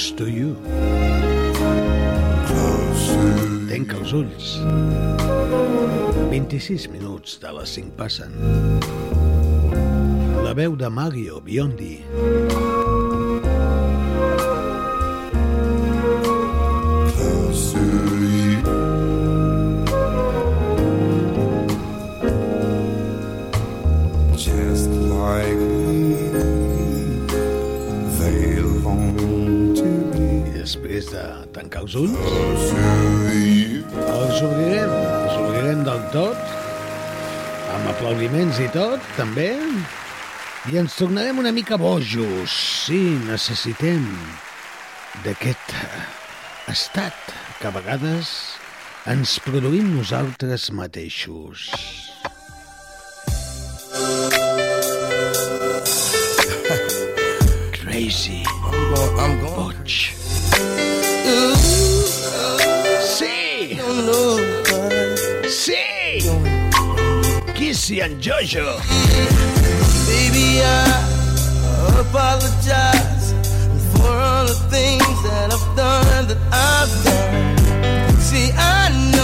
Close to you. Tanca els ulls. 26 minuts de les 5 passen. La veu de Mario Biondi. també. I ens tornarem una mica bojos. Sí, necessitem d'aquest estat que a vegades ens produïm nosaltres mateixos. Crazy. I'm going, I'm. Boig. Sí! No, no. Missy and Jojo. Baby, I apologize for all the things that I've done that I've done. See, I know.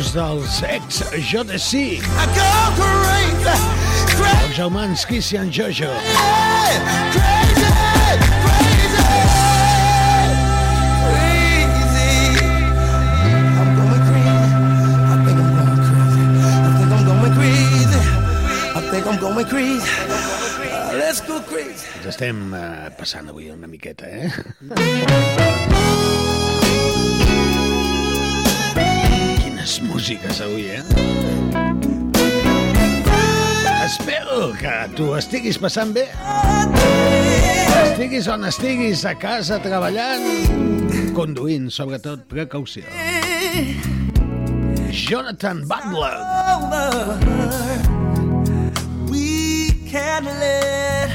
gustos dels ex JC. Els humans Christian Jojo. Crazy, crazy, crazy. I'm crazy. I'm going crazy. I think I'm going crazy. I think I'm going crazy. Uh, let's go crazy. Ens estem uh, passant avui una miqueta, eh? músiques avui, eh? Espero que tu estiguis passant bé. Estiguis on estiguis, a casa, treballant, conduint, sobretot, precaució. Jonathan Butler. We can't let,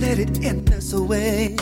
let it end this way.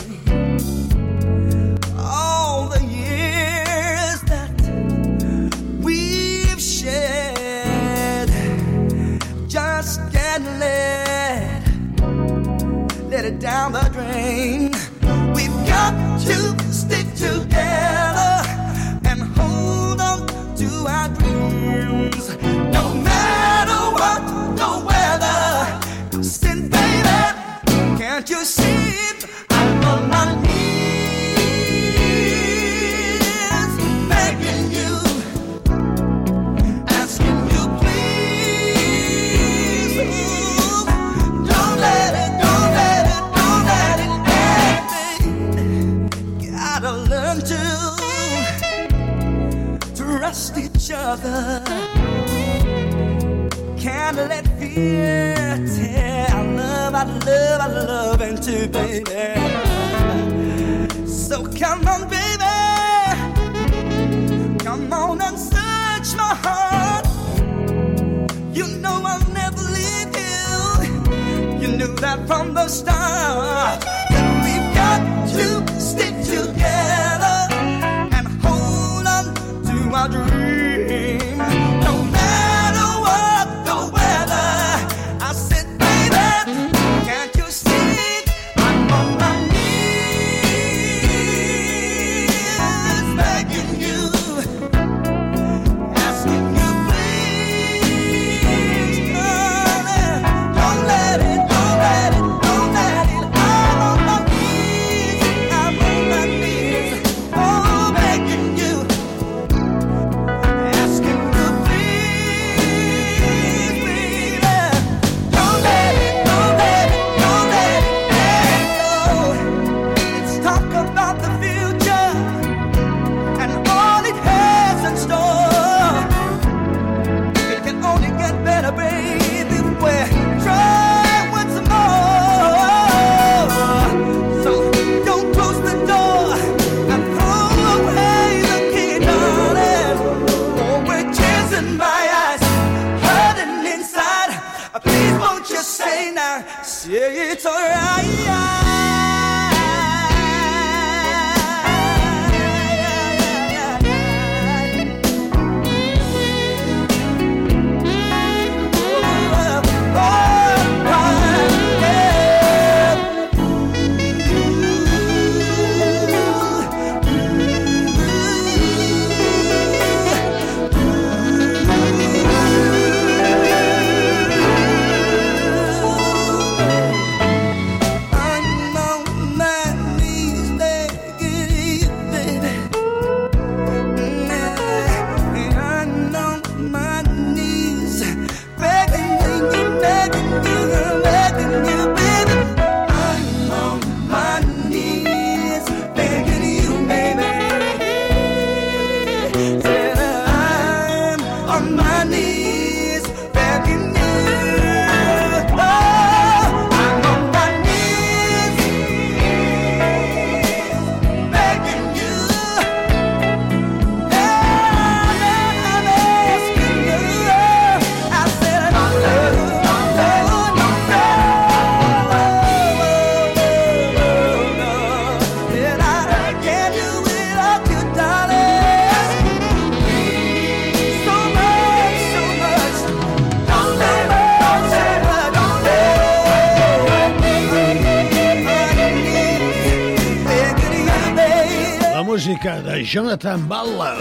Jonathan Butler.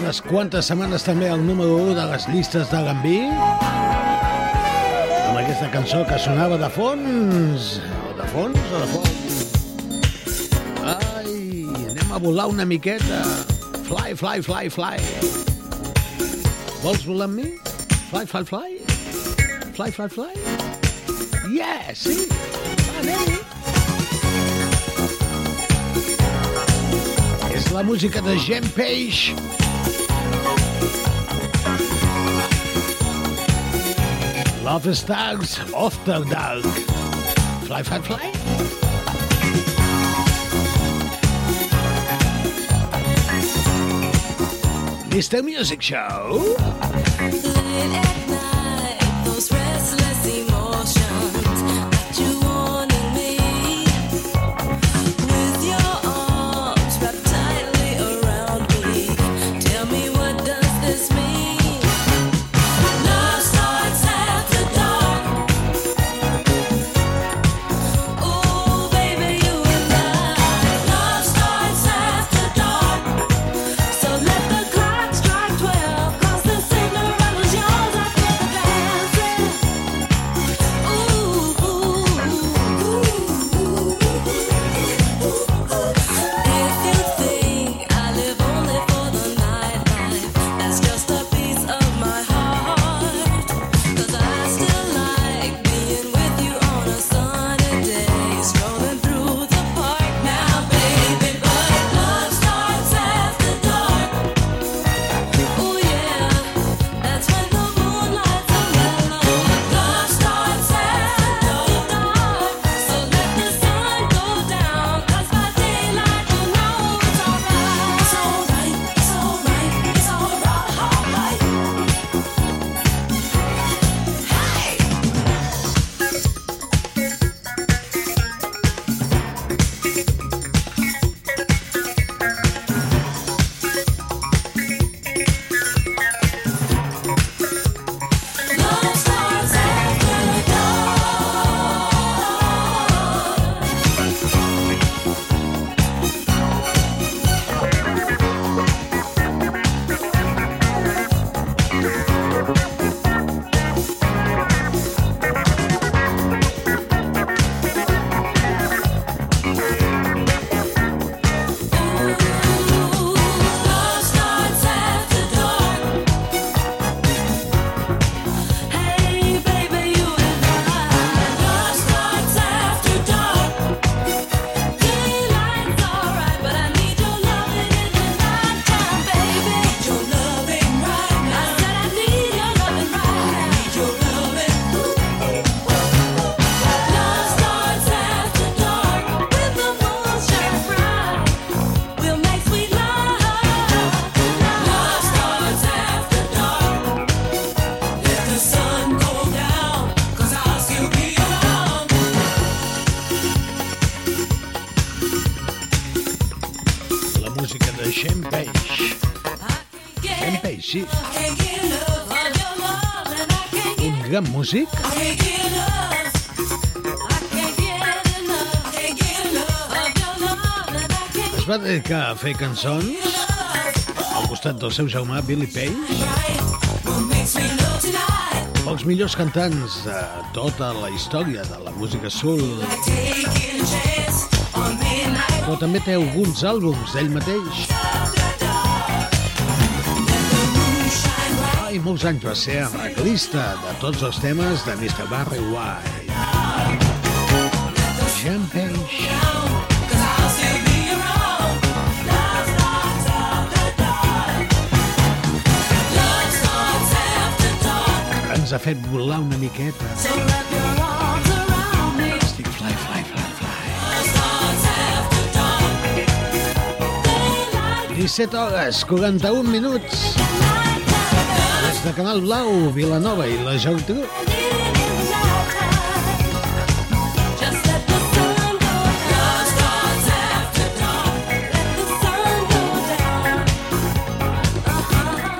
Unes quantes setmanes també el número 1 de les llistes de Gambí. Amb aquesta cançó que sonava de fons. O de fons o de fons? Ai, anem a volar una miqueta. Fly, fly, fly, fly. Vols volar amb mi? Fly, fly, fly. Fly, fly, fly. Yeah, sí. Va, anem-hi. la música de Gem Page. Love Stars the Dark. Fly, fly, fly. Mr. Music Show. Gran músic? Es va dedicar a fer cançons al costat del seu germà Billy Page. Els millors cantants de tota la història de la música soul. Però també té alguns àlbums d'ell mateix molts anys va ser arreglista de tots els temes de Mr. Barry White Jean Page ens ha fet volar una miqueta. Estic fly, fly, fly, fly. 17 hores, 41 minuts. De Canal Blau, Vilanova i la Geltrú.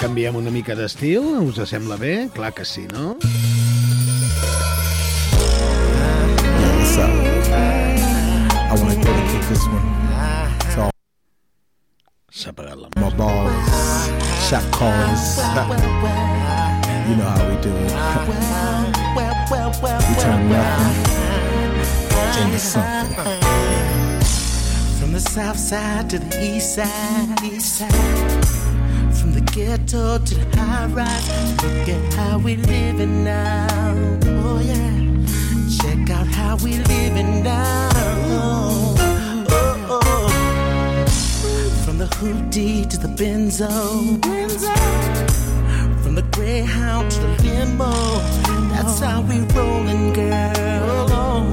Canviem una mica d'estil, us sembla bé? Clar que sí, no? Up? I want to this S'ha la shot callers. You know how we do it. we turn nothing into something. From the south side to the east side, east side. From the ghetto to the high rise. Look at how we living now. Oh yeah. Check out how we living now. The hoodie to the benzo. From the greyhound to the limo. That's how we rolling, girl.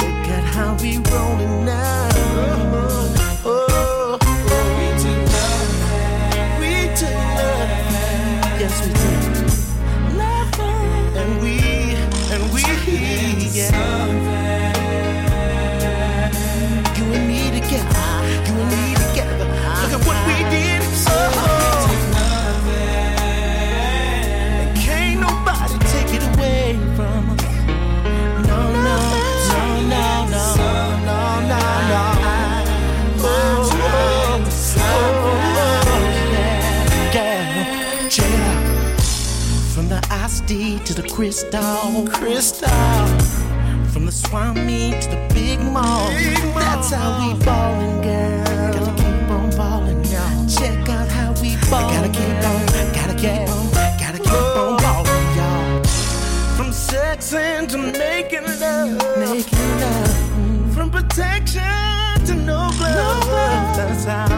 Look at how we rolling now. Oh, we took love. We took love. Yes, we did. Love and we and we yeah. To the crystal, crystal. From the Swami to the big mall. That's how we ballin', girl. Gotta keep on ballin', y'all. Check out how we ballin'. Gotta keep on, gotta keep on, gotta keep on ballin', y'all. From sexing to making love, making love. From protection to no glove. That's how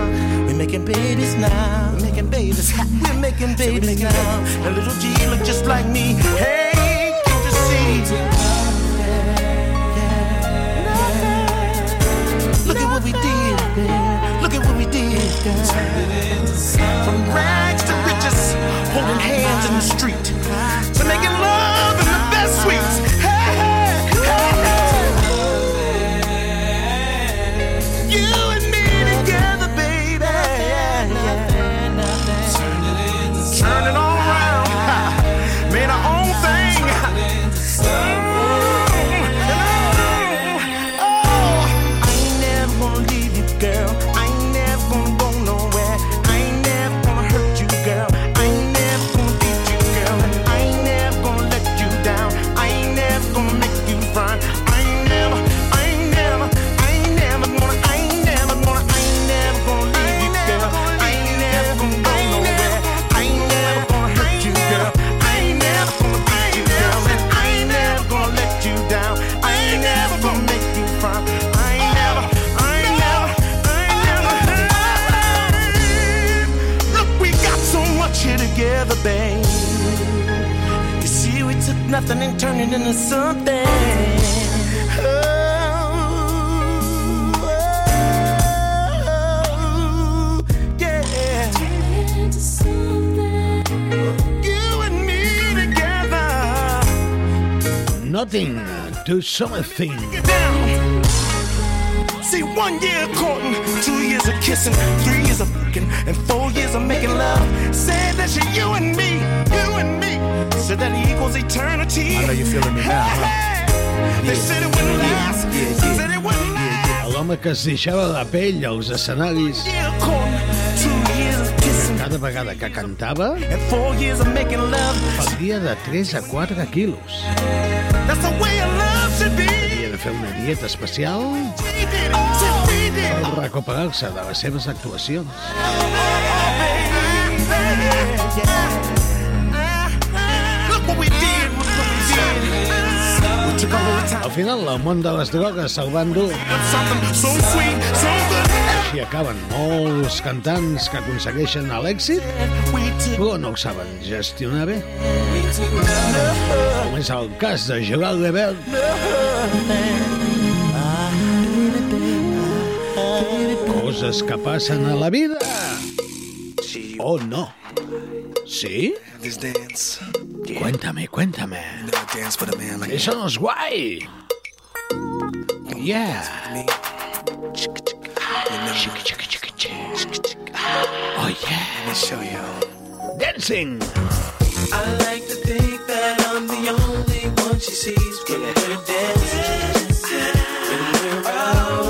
we're making babies now. We're making babies. We're making babies now. And little G look just like me. Hey, can't you see? Look at what we did. Look at what we did. From rags to riches, holding hands in the street, to making nothing and turned it into something. Oh, yeah. You and me together. Nothing to something see one year of courting, two years of kissing, three years of fucking, and four years of making love. Said that she, you and me, you and me, said that it equals eternity. I know you're feeling me now, huh? They said it wouldn't last. Yeah, yeah, yeah. Said it wouldn't last. L'home que es deixava la pell als escenaris cada vegada que cantava perdia de 3 a 4 quilos. Havia de fer una dieta especial al recuperar-se de les seves actuacions. Al final, el món de les drogues se'l va endur. Així acaben molts cantants que aconsegueixen l'èxit, però no ho saben gestionar bé. Com és el cas de Gerard Levert. coses a la vida. O no. ¿Sí? Cuéntame, cuéntame. Eso no es guay. Yeah. Oh yeah. Dancing. I like to think that I'm the only one she sees when we're dancing. When we're out.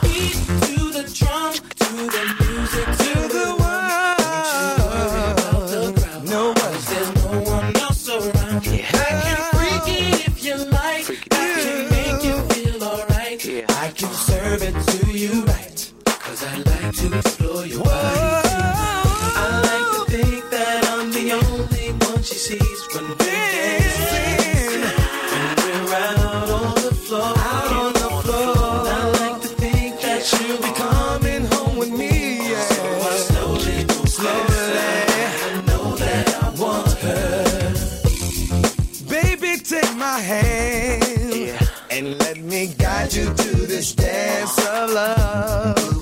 This dance of love.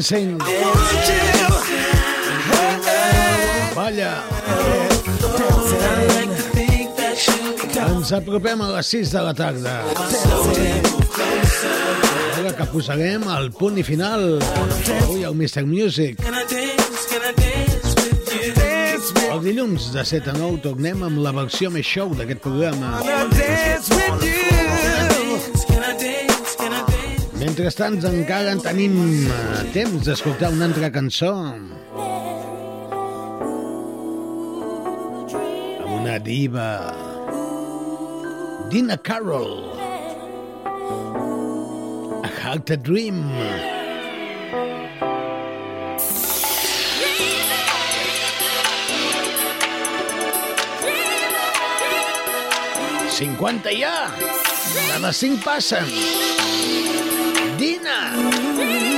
Dancing. Balla. Ens apropem a les 6 de la tarda. Ara que posarem el punt i final avui el Mr. Music. El dilluns de 7 a 9 tornem amb la versió més show d'aquest programa. Mentrestant encara en tenim eh, temps d'escoltar una altra cançó amb una diva Dina Carroll A Hug the Dream Cinquanta ja! De les cinc passen! Dina.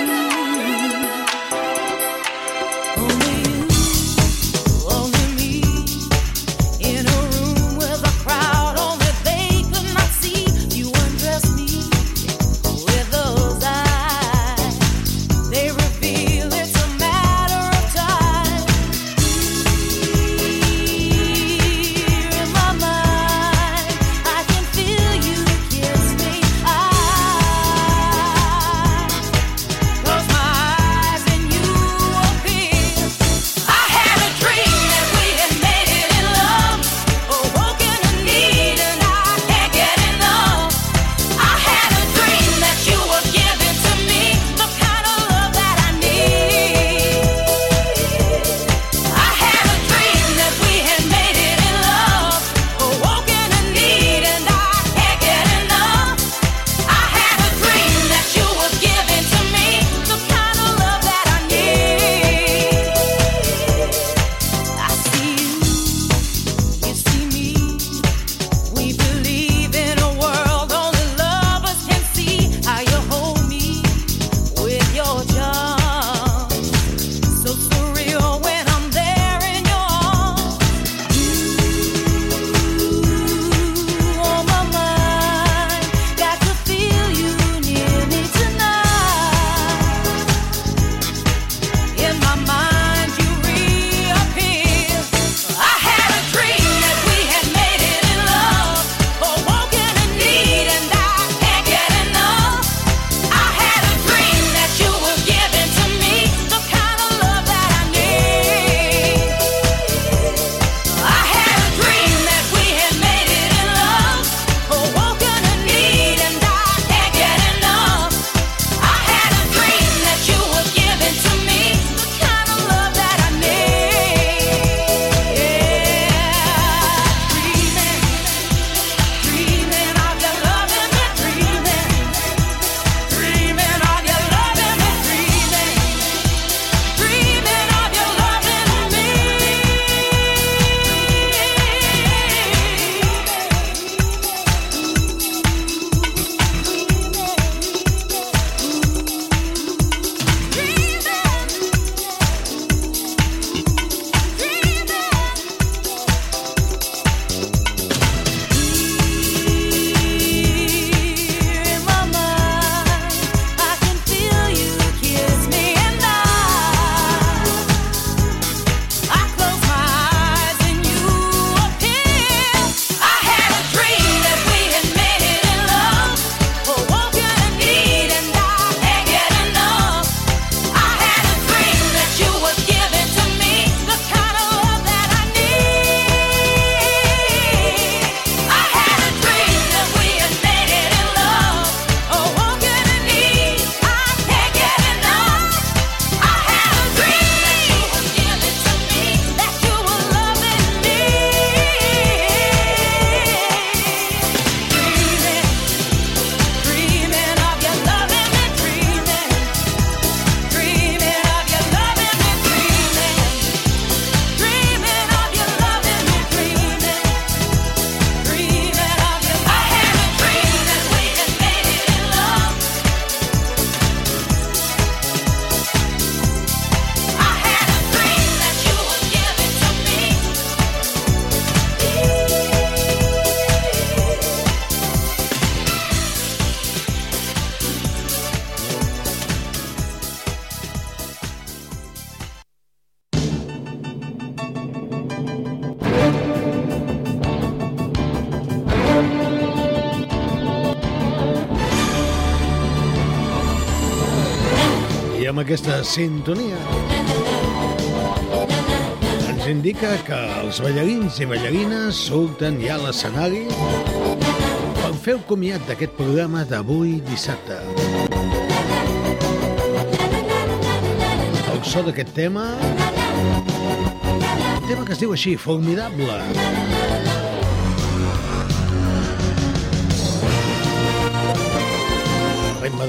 aquesta sintonia ens indica que els ballarins i ballarines surten ja a l'escenari per fer el comiat d'aquest programa d'avui dissabte. El so d'aquest tema... Un tema que es diu així, Formidable. Formidable.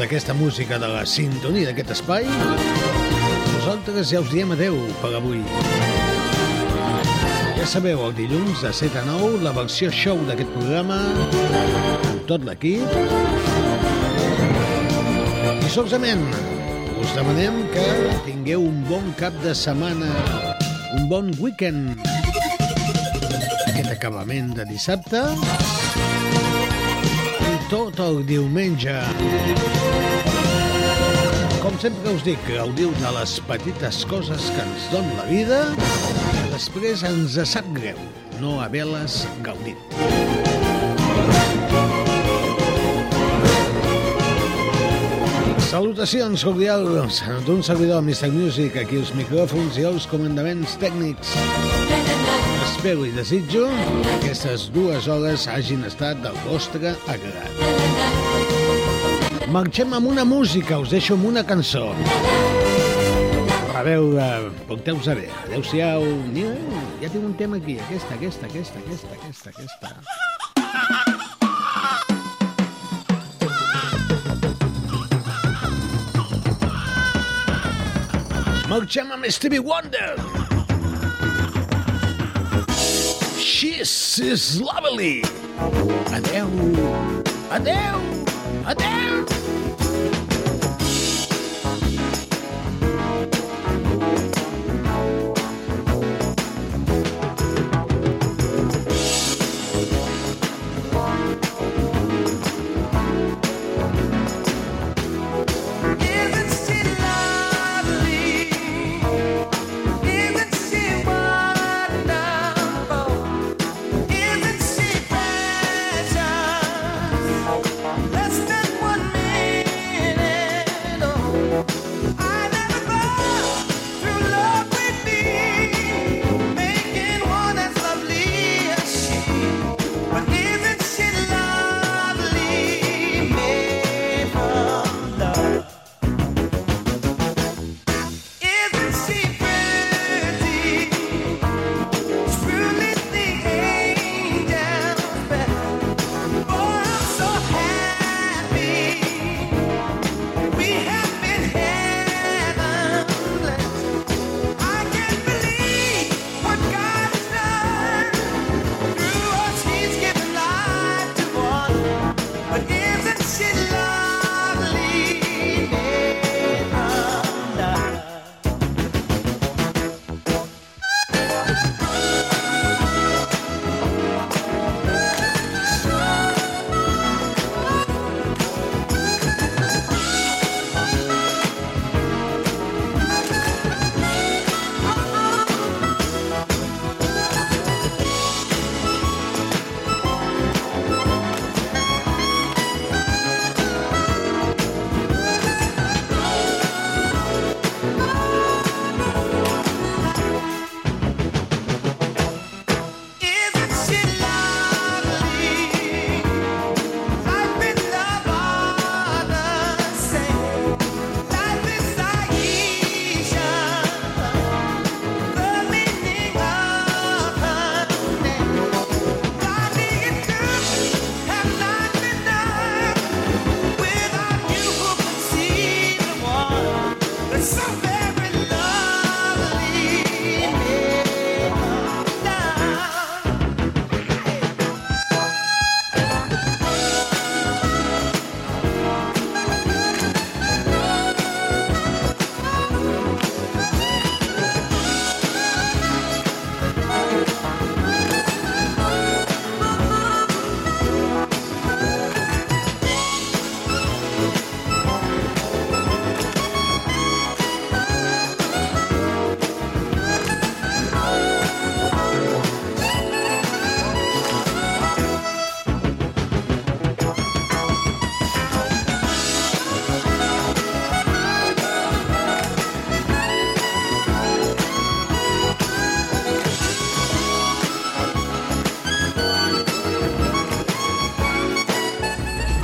D'aquesta música, de la sintonia d'aquest espai, nosaltres ja us diem adeu per avui. Ja sabeu, el dilluns de 7 a 9, la versió show d'aquest programa, amb tot l'equip. I solament us demanem que tingueu un bon cap de setmana, un bon weekend. Aquest acabament de dissabte tot el diumenge. Com sempre us dic, gaudiu de les petites coses que ens dona la vida, que després ens sap greu no haver-les gaudit. Salutacions cordials d'un servidor Mr. Music, aquí els micròfons i els comandaments tècnics. Espero i desitjo que aquestes dues hores hagin estat del vostre agrat. Marxem amb una música, us deixo amb una cançó. A veure, porteu-vos bé. Adéu-siau. Mira, ja tinc un tema aquí. Aquesta, aquesta, aquesta, aquesta, aquesta, aquesta. Marxem amb Stevie Wonder. She's is lovely. Adeu. Adeu. Adeu.